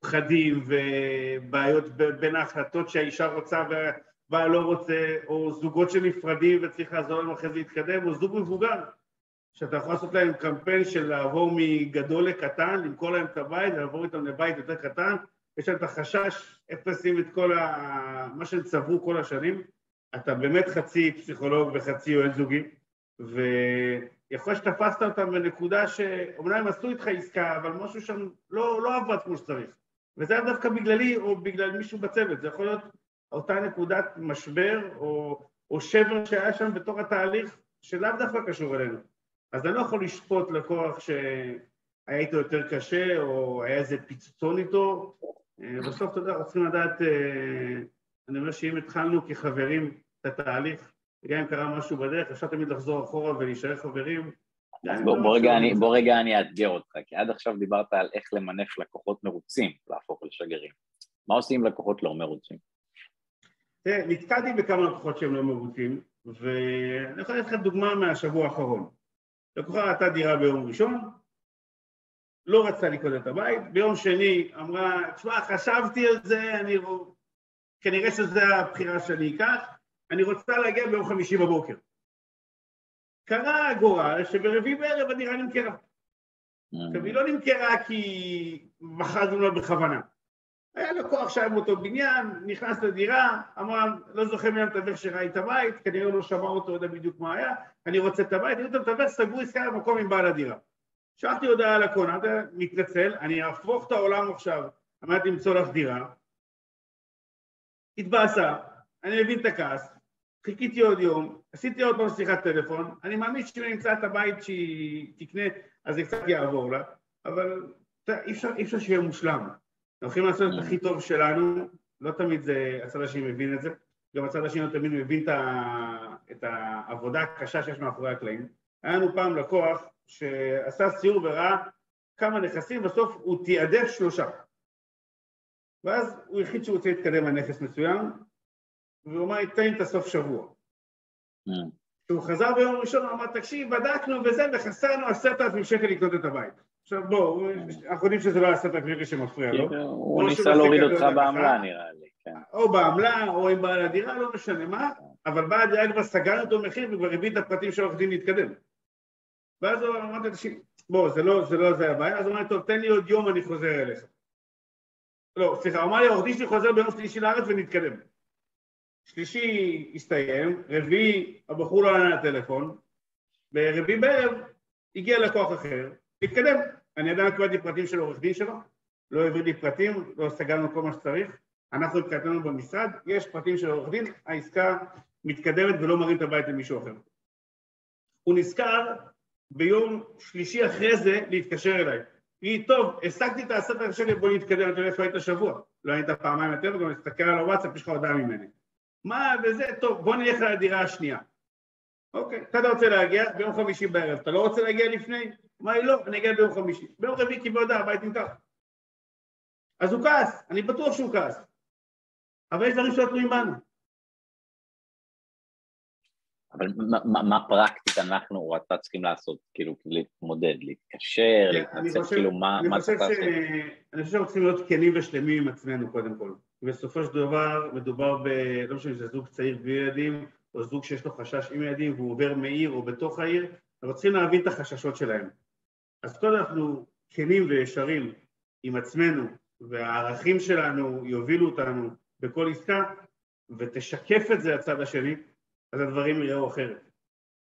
פחדים ובעיות בין ההחלטות שהאישה רוצה והבעל לא רוצה, או זוגות שנפרדים וצריך לעזור להם אחרי זה להתקדם, או זוג מבוגר, שאתה יכול לעשות להם קמפיין של לעבור מגדול לקטן, למכור להם את הבית ולעבור איתם לבית יותר קטן, יש להם את החשש איך לשים את כל ה... מה שהם צברו כל השנים, אתה באמת חצי פסיכולוג וחצי יועץ זוגי, יכול להיות שתפסת אותם בנקודה שאומנם עשו איתך עסקה, אבל משהו שם לא, לא עבד כמו שצריך. וזה היה דווקא בגללי או בגלל מישהו בצוות, זה יכול להיות אותה נקודת משבר או, או שבר שהיה שם בתוך התהליך שלאו דווקא קשור אלינו. אז אני לא יכול לשפוט לקוח שהיה איתו יותר קשה או היה איזה פיצוצון איתו. אה, בסוף, אתה יודע, אנחנו צריכים לדעת, אה, אני אומר שאם התחלנו כחברים את התהליך, גם אם קרה משהו בדרך, אפשר תמיד לחזור אחורה ולהישאר חברים. בוא, בוא, רגע אני, בוא רגע אני אאתגר אותך, כי עד עכשיו דיברת על איך למנף לקוחות מרוצים להפוך לשגרירים. מה עושים עם לקוחות לא מרוצים? תראה, נתקעתי בכמה לקוחות שהם לא מרוצים, ואני יכול לתת לך דוגמה מהשבוע האחרון. לקוחה ראתה דירה ביום ראשון, לא רצתה לקנות את הבית, ביום שני אמרה, תשמע, חשבתי על זה, אני... כנראה שזו הבחירה שאני אקח, אני רוצה להגיע ביום חמישי בבוקר. קרה הגורל שברביעי בערב הדירה נמכרה. עכשיו, היא לא נמכרה כי מכרנו לה בכוונה. היה לקוח שהיה באותו בניין, נכנס לדירה, אמר, לא זוכר מי המתווך שראה את הבית, כנראה לא שמע אותו, יודע בדיוק מה היה, אני רוצה את הבית, אני רוצה המתווך, סגרו עסקה במקום עם בעל הדירה. שלחתי הודעה לקונה, מתנצל, אני אהפוך את העולם עכשיו, אמרתי למצוא לך דירה, התבאסה, אני מבין את הכעס, חיכיתי עוד יום, עשיתי עוד פעם שיחת טלפון, אני מאמין שאם אני אמצא את הבית שהיא תקנה, אז זה קצת יעבור לה, אבל אי אפשר, אי אפשר שיהיה מושלם. אנחנו הולכים לעשות את הכי טוב שלנו, לא תמיד זה, הצד השני מבין את זה, גם הצד השני לא תמיד מבין את, ה, את העבודה הקשה שיש מאחורי הקלעים. היה לנו פעם לקוח שעשה סיור וראה כמה נכסים, בסוף הוא תיעדף שלושה. ואז הוא החליט שהוא רוצה להתקדם על נכס מסוים, והוא אמר, תן לי את הסוף שבוע. Mm. כשהוא חזר ביום ראשון, הוא אמר, תקשיב, בדקנו וזה, וחסרנו עשרת אלפים שקל לקנות את הבית. עכשיו בואו, mm. אנחנו יודעים שזה לא עשרת אלפים שקל שמפריע לו. הוא ניסה להוריד אותך בעמלה נראה לי, כן. או בעמלה, או עם בעל הדירה, לא משנה מה, אבל בעל הדירה כבר סגר אותו מחיר וכבר הביא את הפרטים של עורך דין להתקדם. ואז הוא אמר, תקשיב, בוא, זה לא זה לא זה הבעיה, אז הוא אמר, טוב, תן לי עוד יום, אני חוזר אליך. לא, סליחה, הוא אמר לי, עורך דין שלי חוזר ביום שלישי לארץ ונתקדם. שלישי הסתיים, רביעי הבחור לא ענה לטלפון, ברביעי בערב הגיע לקוח אחר, התקדם. אני עדיין קיבלתי פרטים של עורך דין שלו, לא העביר לי פרטים, לא סגרנו כל מה שצריך. אנחנו מבחינתנו במשרד, יש פרטים של עורך דין, העסקה מתקדמת ולא מרים את הבית למישהו אחר. הוא נזכר ביום שלישי אחרי זה להתקשר אליי. היא, טוב, השגתי את העשרת אלפים שקל, בוא נתקדם, אתה יודע איפה היית שבוע. לא היית פעמיים יותר, וגם נסתכל על הוואטסאפ, יש לך הודעה ממני. מה וזה, טוב, בוא נלך לדירה השנייה. אוקיי, אתה רוצה להגיע ביום חמישי בערב, אתה לא רוצה להגיע לפני? אמר לי, לא, אני אגיע ביום חמישי. ביום רביעי קיבל הודעה, הבית נמכר. אז הוא כעס, אני בטוח שהוא כעס. אבל יש דברים שלא תלויים בנו. אבל מה, מה פרקטית אנחנו או אתה צריכים לעשות, כאילו, להתמודד, להתקשר, כן, להתנצל, כאילו, מה, מה צריך לעשות? אני חושב שאנחנו צריכים להיות כנים ושלמים עם עצמנו קודם כל. בסופו של דבר מדובר ב... לא משנה אם זה זוג צעיר בלי ילדים, או זוג שיש לו חשש עם ילדים והוא עובר מעיר או בתוך העיר, אנחנו צריכים להבין את החששות שלהם. אז קודם אנחנו כנים וישרים עם עצמנו, והערכים שלנו יובילו אותנו בכל עסקה, ותשקף את זה לצד השני, אז הדברים יראו אחרת.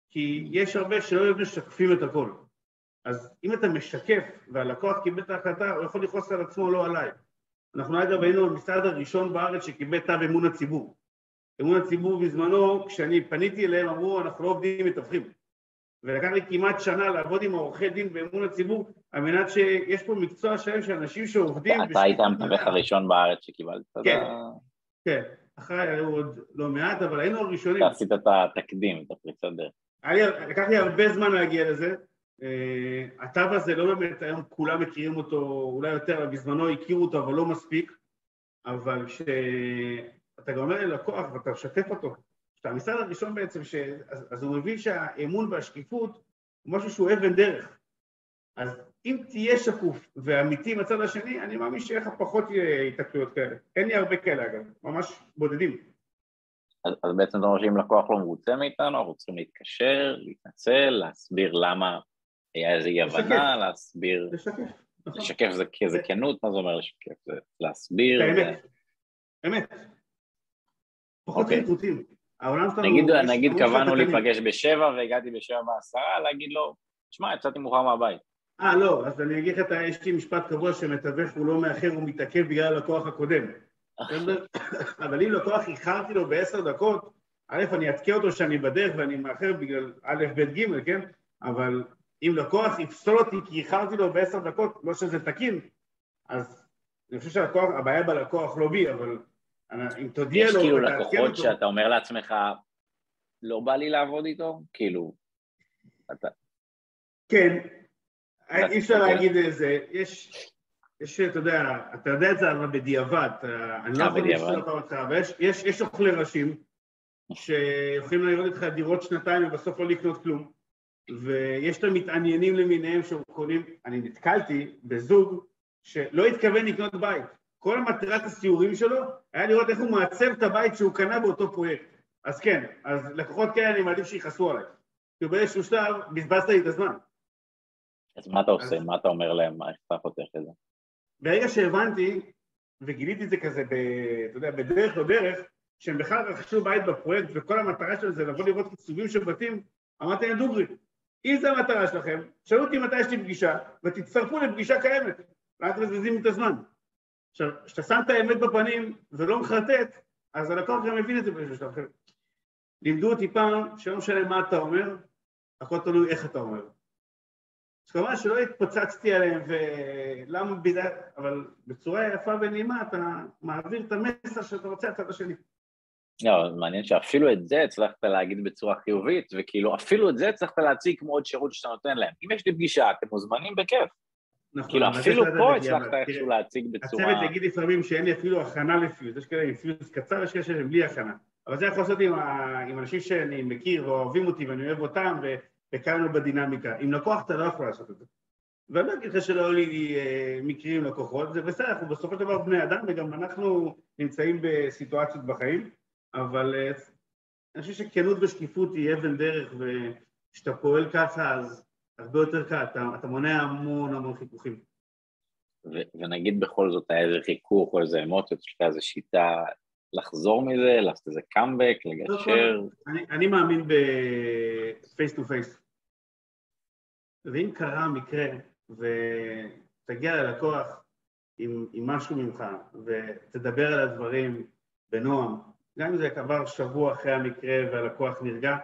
כי יש הרבה שלא משקפים את הכל. אז אם אתה משקף והלקוח קיבל את ההחלטה, הוא יכול לכעוס על עצמו, לא עליי. אנחנו אגב היינו המשרד הראשון בארץ שקיבל תו אמון הציבור. אמון הציבור בזמנו, כשאני פניתי אליהם, אמרו, אנחנו לא עובדים עם מתווכים. ולקח לי כמעט שנה לעבוד עם עורכי דין באמון הציבור, על מנת שיש פה מקצוע שלם של אנשים שעובדים... אתה היית המתווך הראשון בארץ שקיבלת כן, כן. אחריי היו עוד לא מעט, אבל היינו הראשונים. אתה עשית את התקדים, את הפריצת דרך. לקח לי הרבה זמן להגיע לזה, התו הזה לא באמת, היום כולם מכירים אותו, אולי יותר, בזמנו הכירו אותו, אבל לא מספיק, אבל כשאתה גם אומר ללקוח ואתה משתף אותו, כשאתה המשרד הראשון בעצם, ש... אז, אז הוא מבין שהאמון והשקיפות הוא משהו שהוא אבן דרך. אז אם תהיה שקוף ואמיתי מהצד השני, אני מאמין שיהיה לך פחות התקלויות כאלה. אין לי הרבה כאלה אגב, ממש בודדים. אז, אז בעצם אתה אומר שאם לקוח לא מרוצה מאיתנו, אנחנו צריכים להתקשר, להתנצל, להסביר למה היה איזה אי הבנה, להסביר... לשקף. נכון. לשקף זה, זה כנות, מה זה אומר לשקף? זה להסביר? האמת, אמת. פחות חיתותים. העולם שלנו... נגיד, נגיד קבענו להיפגש בשבע והגעתי בשבע בעשרה, להגיד לו, שמע, יצאתי מאוחר מהבית. אה, לא, אז אני אגיד לך, יש לי משפט קבוע שמתווך הוא לא מאחר, הוא מתעכב בגלל הלקוח הקודם. אבל אם לקוח איחרתי לו בעשר דקות, א', אני אתקה אותו שאני בדרך ואני מאחר בגלל א', ב', ג', כן? אבל אם לקוח יפסול אותי כי איחרתי לו בעשר דקות, לא שזה תקין, אז אני חושב שהלקוח, הבעיה בלקוח לא בי, אבל אם תודיע לו... יש כאילו לקוחות שאתה אומר לעצמך, לא בא לי לעבוד איתו? כאילו, אתה... כן, אי אפשר להגיד את זה, יש, יש, אתה יודע, אתה יודע את זה אבל בדיעבד, אני לא אה, יכול לשאול אותך, יש אוכלי ראשים שיכולים לראות איתך דירות שנתיים ובסוף לא לקנות כלום, ויש את המתעניינים למיניהם שקונים, אני נתקלתי בזוג שלא התכוון לקנות בית, כל מטרת הסיורים שלו היה לראות איך הוא מעצב את הבית שהוא קנה באותו פרויקט. אז כן, אז לקוחות כאלה אני מעדיף שיכעסו עליי. כי באיזשהו שלב בזבזת לי את הזמן. אז מה אתה עושה? אז... מה אתה אומר להם? איך אתה פותח את זה? ברגע שהבנתי, וגיליתי את זה כזה, ב, אתה יודע, בדרך לא דרך, שהם בכלל רכשו בית בפרויקט וכל המטרה שלהם זה לבוא לראות עיצובים של בתים, אמרתי להם דוגרי, אם זו המטרה שלכם, שאלו אותי מתי יש לי פגישה, ותצטרפו לפגישה קיימת, ואל תבזבזים את הזמן. עכשיו, כשאתה שם את האמת בפנים ולא מחרטט, אז הלקוח גם מבין את זה אחר. לימדו אותי פעם שלא משנה מה אתה אומר, הכל תלוי איך אתה אומר. אז כמובן שלא התפוצצתי עליהם ולמה בידי... אבל בצורה יפה ונעימה אתה מעביר את המסר שאתה רוצה לצד השני. לא, מעניין שאפילו את זה הצלחת להגיד בצורה חיובית, וכאילו אפילו את זה הצלחת להציג כמו עוד שירות שאתה נותן להם. אם יש לי פגישה, אתם מוזמנים בכיף. נכון. כאילו אפילו פה הצלחת איכשהו להציג בצורה... הצוות יגיד לפעמים שאין לי אפילו הכנה לפיוס, יש כאלה עם פיוס קצר, יש כאלה שהם בלי הכנה. אבל זה יכול לעשות עם, ה... עם אנשים שאני מכיר ואוהבים אותי ואני אוהב אותם וקל לנו בדינמיקה. עם לקוח אתה לא יכול לעשות את זה. ואני לא אגיד לך שלא היו לי אה, מקרים עם לקוחות, זה בסדר, אנחנו בסופו של דבר בני אדם וגם אנחנו נמצאים בסיטואציות בחיים, אבל אה, אני חושב שכנות ושקיפות היא אבן דרך וכשאתה פועל ככה אז הרבה יותר קל, אתה, אתה מונע המון המון חיכוכים. ו- ונגיד בכל זאת היה איזה חיכוך או איזה אמוציות, יש לך איזה שיטה לחזור מזה, לעשות איזה קאמבק, לגשר? אני, אני מאמין ב face to face. ואם קרה מקרה ותגיע ללקוח עם, עם משהו ממך ותדבר על הדברים בנועם, גם אם זה עבר שבוע אחרי המקרה והלקוח נרגע,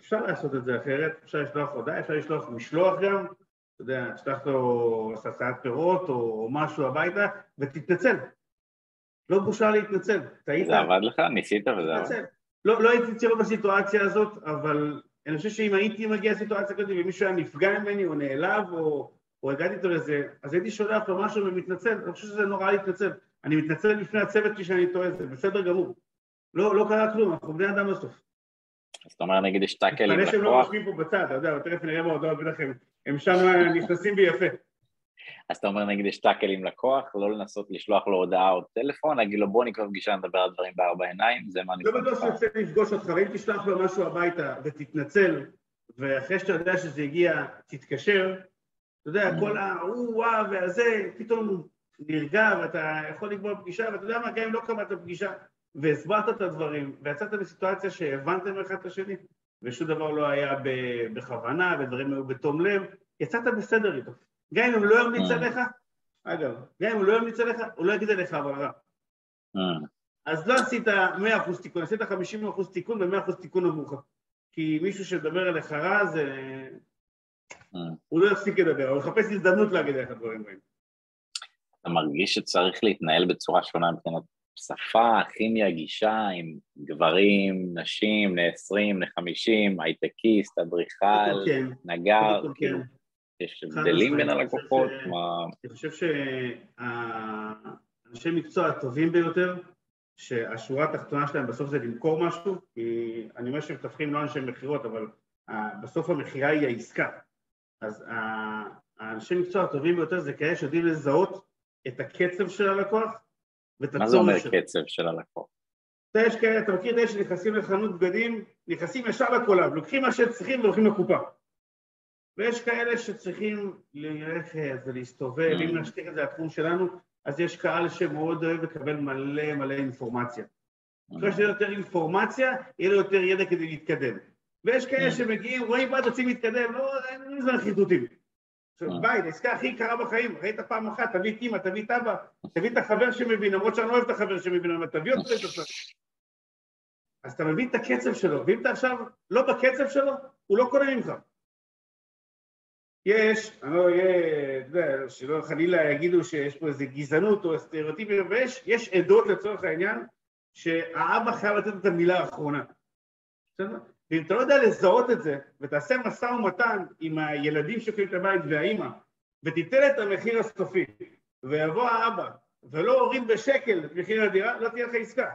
אפשר לעשות את זה אחרת, אפשר לשלוח הודעה, אפשר לשלוח משלוח גם, אתה יודע, תשלח לו הסעת פירות או משהו הביתה ותתנצל. לא בושה להתנצל, טעית. זה עבד לך? ניסית וזה עבד? לא, לא הייתי צריך בסיטואציה הזאת, אבל אני חושב שאם הייתי מגיע לסיטואציה כזאת ומישהו היה נפגע ממני או נעלב או, או הגעתי איתו לזה, אז הייתי שולח לו משהו ומתנצל, אני חושב שזה נורא להתנצל. אני מתנצל בפני הצוות שלי שאני טועה, זה בסדר גמור. לא, לא קרה כלום, אנחנו בני אדם בסוף. אז אתה אומר נגיד יש טאקל עם לקוח. אני שהם לא רושמים פה בצד, אתה יודע, תכף נראה בהודעות, בטח הם שם נכנסים בי יפה. אז אתה אומר נגיד יש טאקל עם לקוח, לא לנסות לשלוח לו הודעה או טלפון, להגיד לו בוא נקרא פגישה, נדבר על דברים בארבע עיניים, זה מה אני... לא בטוח שיוצא לפגוש אותך, ואם תשלח לו משהו הביתה ותתנצל, ואחרי שאתה יודע שזה הגיע, תתקשר, אתה יודע, כל ההוא וואו והזה, פתאום נרגע ואתה יכול לקבוע פגישה, ואתה יודע מה, גם אם לא קבעת פגישה, והסברת את הדברים, ויצאת בסיטואציה שהבנתם אחד את השני, ושום דבר לא היה בכוונה, ודברים היו בתום לב, יצאת בסדר איתו. גם אם הוא לא ימליץ אה. עליך, אגב, גם אם הוא לא ימליץ עליך, הוא לא יגיד עליך אבל רע. אה. אז לא עשית 100% תיקון, עשית 50% תיקון ו-100% תיקון עבורך. כי מישהו שמדבר עליך רע זה... אה. הוא לא יפסיק לדבר, הוא יחפש הזדמנות להגיד עליך דברים רעים. אתה מרגיש שצריך להתנהל בצורה שונה מבחינת שפה, כימיה, גישה עם גברים, נשים, בני 20, בני 50, הייטקיסט, אדריכל, כן. נגר, כאילו, כן. יש הבדלים בין הלקוחות? אני חושב שהאנשי מקצוע הטובים ביותר, שהשורה התחתונה שלהם בסוף זה למכור משהו, כי אני אומר שהם מתווכים לא אנשי מכירות, אבל בסוף המכירה היא העסקה. אז האנשי מקצוע הטובים ביותר זה כאלה שיודעים לזהות את הקצב של הלקוח ואת הצורך שלו. מה זה אומר קצב של הלקוח? אתה, יש כאלה, אתה מכיר את אלה שנכנסים לחנות בגדים, נכנסים ישר לקולב, לוקחים מה שהם צריכים והולכים לקופה. ויש כאלה שצריכים ללכת ולהסתובב, אם נשתיק את זה לתחום שלנו, אז יש קהל שמאוד אוהב לקבל מלא מלא אינפורמציה. ככל שיהיה יותר אינפורמציה, יהיה לו יותר ידע כדי להתקדם. ויש כאלה שמגיעים, רואים מה רוצים להתקדם, לא, אין זמן חיטוטים. ביי, העסקה הכי יקרה בחיים, ראית פעם אחת, תביא את אימא, תביא את אבא, תביא את החבר שמבין, למרות שאני לא אוהב את החבר שמבין, אבל תביא אותו את הסוף. אז אתה מבין את הקצב שלו, ואם אתה עכשיו לא בקצב שלו, הוא לא קונה ממך. יש, אני לא יודע, שלא חלילה יגידו שיש פה איזה גזענות או סטריאוטיפים, ויש יש עדות לצורך העניין, שהאבא חייב לתת את המילה האחרונה. ואם אתה לא יודע לזהות את זה, ותעשה משא ומתן עם הילדים שקוראים את הבית והאימא, ותיתן את המחיר הסופי, ויבוא האבא, ולא הוריד בשקל את מחיר הדירה, לא תהיה לך עסקה.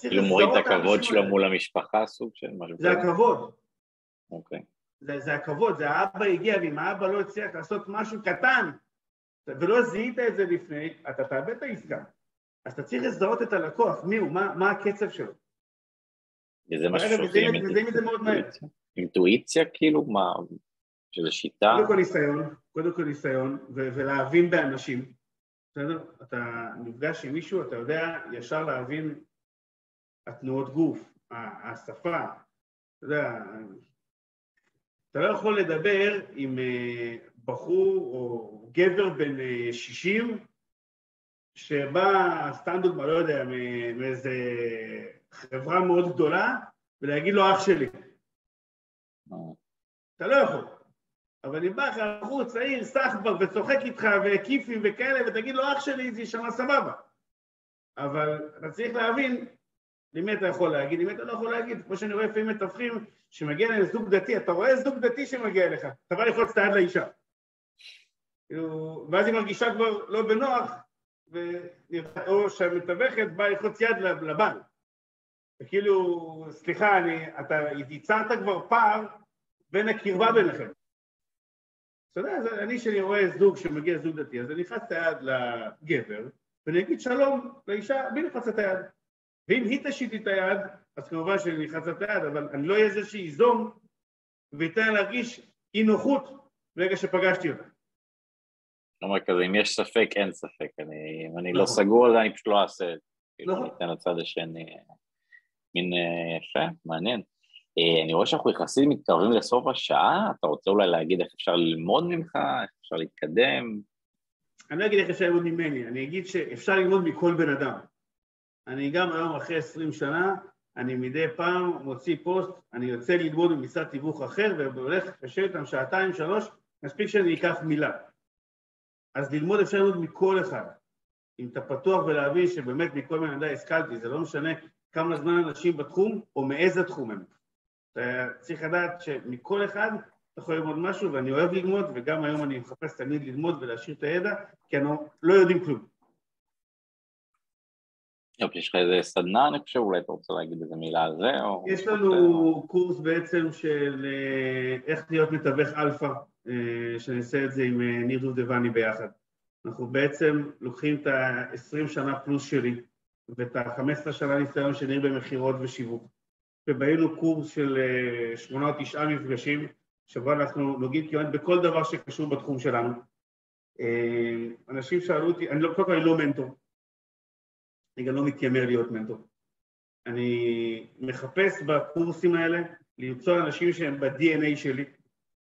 כאילו מוריד את הכבוד שלו מול המשפחה, סוג של משהו זה הכבוד. אוקיי. זה, זה הכבוד, זה האבא הגיע, ואם האבא לא הצליח לעשות משהו קטן, ולא זיהית את זה לפני, אתה תאבד את העסקה. אז אתה צריך לזהות את הלקוח, מי הוא, מה, מה הקצב שלו. וזה משהו שעושים אינטואיציה כאילו? מה? שזה שיטה? קודם כל ניסיון, קודם כל ניסיון, ולהבין באנשים, בסדר? אתה נפגש עם מישהו, אתה יודע ישר להבין התנועות גוף, השפה, אתה יודע, אתה לא יכול לדבר עם אה, בחור או גבר בן 60 אה, שבא, סתם דוגמא, לא יודע, מאיזה חברה מאוד גדולה, ולהגיד לו אח שלי. אתה לא יכול. אבל אם בא לך בחור צעיר, סחבר, וצוחק איתך, וכיפים וכאלה, ותגיד לו אח שלי, זה יישמע סבבה. אבל אתה צריך להבין למי אתה יכול להגיד, למי אתה לא יכול להגיד. כמו שאני רואה לפעמים מתווכים שמגיע להם זוג דתי, אתה רואה זוג דתי שמגיע אליך, אתה בא ללחוץ את היד לאישה. כאילו, ואז היא מרגישה כבר לא בנוח, או שהמתווכת באה ללחוץ יד לבעל. וכאילו, סליחה, אני, אתה ייצרת כבר פער בין הקרבה ביניכם. אתה יודע, אז אני, כשאני רואה זוג שמגיע זוג דתי, אז אני נכנס את היד לגבר, ואני אגיד שלום לאישה בלי לחץ את היד. ואם היא תשיט לי את היד, אז כמובן שאני נכנס את היד, אבל אני לא אהיה זה שייזום וייתן להרגיש אי נוחות ברגע שפגשתי אותה. כלומר כזה, אם יש ספק, אין ספק. אני, אם אני לא נכון. סגור על זה, אני פשוט לא אעשה את זה. כאילו, נכון. אני אתן לצד השני. מין אה, יפה, מעניין. אה, אני רואה שאנחנו יחסים מתקרבים לסוף השעה, אתה רוצה אולי להגיד איך אפשר ללמוד ממך, איך אפשר להתקדם? אני לא אגיד איך אפשר ללמוד ממני, אני אגיד שאפשר ללמוד מכל בן אדם. אני גם היום אחרי עשרים שנה, אני מדי פעם מוציא פוסט, אני יוצא ללמוד במשרד תיווך אחר והולך לשבת איתם שעתיים, שלוש, מספיק שאני אקח מילה. אז ללמוד אפשר ללמוד מכל אחד. אם אתה פתוח ולהבין שבאמת מכל בן אדם השכלתי, זה לא משנה כמה זמן אנשים בתחום או מאיזה תחום הם. צריך לדעת שמכל אחד אתה יכול ללמוד משהו ואני אוהב ללמוד וגם היום אני מחפש תמיד ללמוד ולהשאיר את הידע כי אנחנו לא יודעים כלום. יופי, יש לך איזה סדנה, אני חושב, אולי אתה רוצה להגיד איזה מילה על זה? או... יש לנו קורס בעצם של אה, איך להיות מתווך אלפא, אה, שאני אעשה את זה עם אה, ניר דובדבני ביחד. אנחנו בעצם לוקחים את ה-20 שנה פלוס שלי ואת ה-15 שנה ניסיון של ניר במכירות ושיווק, ובהיינו קורס של שמונה או תשעה מפגשים, שבו אנחנו נוגעים כמעט בכל דבר שקשור בתחום שלנו. אנשים שאלו אותי, אני לא, קודם כל אני לא מנטור, אני גם לא מתיימר להיות מנטור. אני מחפש בקורסים האלה למצוא אנשים שהם ב-DNA שלי,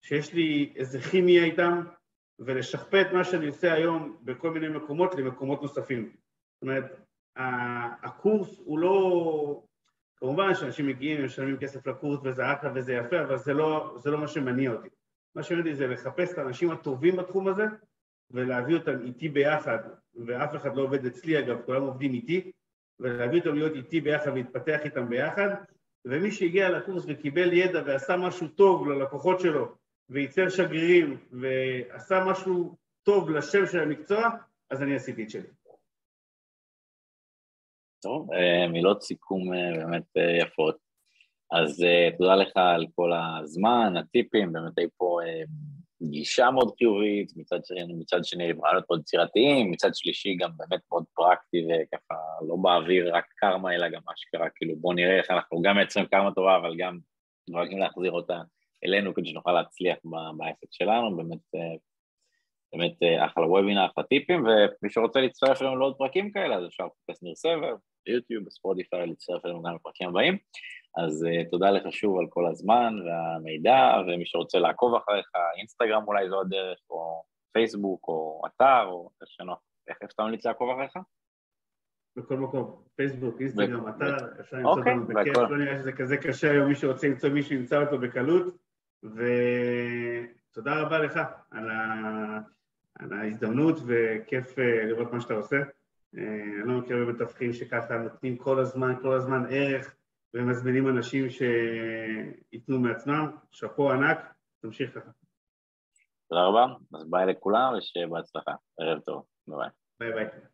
שיש לי איזה כימיה איתם, ולשכפל את מה שאני עושה היום בכל מיני מקומות למקומות נוספים. זאת אומרת, הקורס הוא לא... כמובן שאנשים מגיעים, משלמים כסף לקורס וזה אחלה וזה יפה, אבל זה לא, זה לא מה שמניע אותי. מה שמניע אותי זה לחפש את האנשים הטובים בתחום הזה ולהביא אותם איתי ביחד, ואף אחד לא עובד אצלי אגב, כולם עובדים איתי, ולהביא אותם להיות איתי ביחד ולהתפתח איתם ביחד, ומי שהגיע לקורס וקיבל ידע ועשה משהו טוב ללקוחות שלו, וייצר שגרירים ועשה משהו טוב לשם של המקצוע, אז אני עשיתי את שלי. טוב, אה, מילות סיכום אה, באמת אה, יפות. אז תודה לך על כל הזמן, הטיפים, באמת היו פה גישה מאוד חיובית, מצד שני, מצד שני רעיונות מאוד יצירתיים, מצד שלישי גם באמת מאוד פרקטי וככה לא באוויר רק קרמה אלא גם אשכרה, כאילו בוא נראה איך אנחנו גם מייצרים קרמה טובה אבל גם דואגים להחזיר אותה אלינו כדי שנוכל להצליח בעסק שלנו, באמת, באמת אחלה וובינר, אחלה טיפים ומי שרוצה להצטרף אלינו לעוד פרקים כאלה אז אפשר לחפש ניר סבר ביוטיוב, בספוטיפיי, להצטרף אלינו גם לפרקים הבאים. אז uh, תודה לך שוב על כל הזמן והמידע, ומי שרוצה לעקוב אחריך, אינסטגרם אולי זו הדרך, או פייסבוק, או אתר, או איך שנוח. איך אתה ממליץ לעקוב אחריך? בכל מקום, פייסבוק, אינסטגרם, אתר, אפשר למצוא אוקיי, אותנו בכיף, לא נראה שזה כזה קשה היום, מי שרוצה למצוא מישהו ימצא אותו בקלות, ותודה רבה לך על, ה... על ההזדמנות, וכיף אה, לראות מה שאתה עושה. אה, אני לא מכיר במתווכים שככה נותנים כל הזמן, כל הזמן ערך, ומזמינים אנשים שייתנו מעצמם, שאפו ענק, תמשיך ככה. תודה רבה, אז ביי לכולם ושיהיה בהצלחה, ערב טוב, ביי ביי. ביי.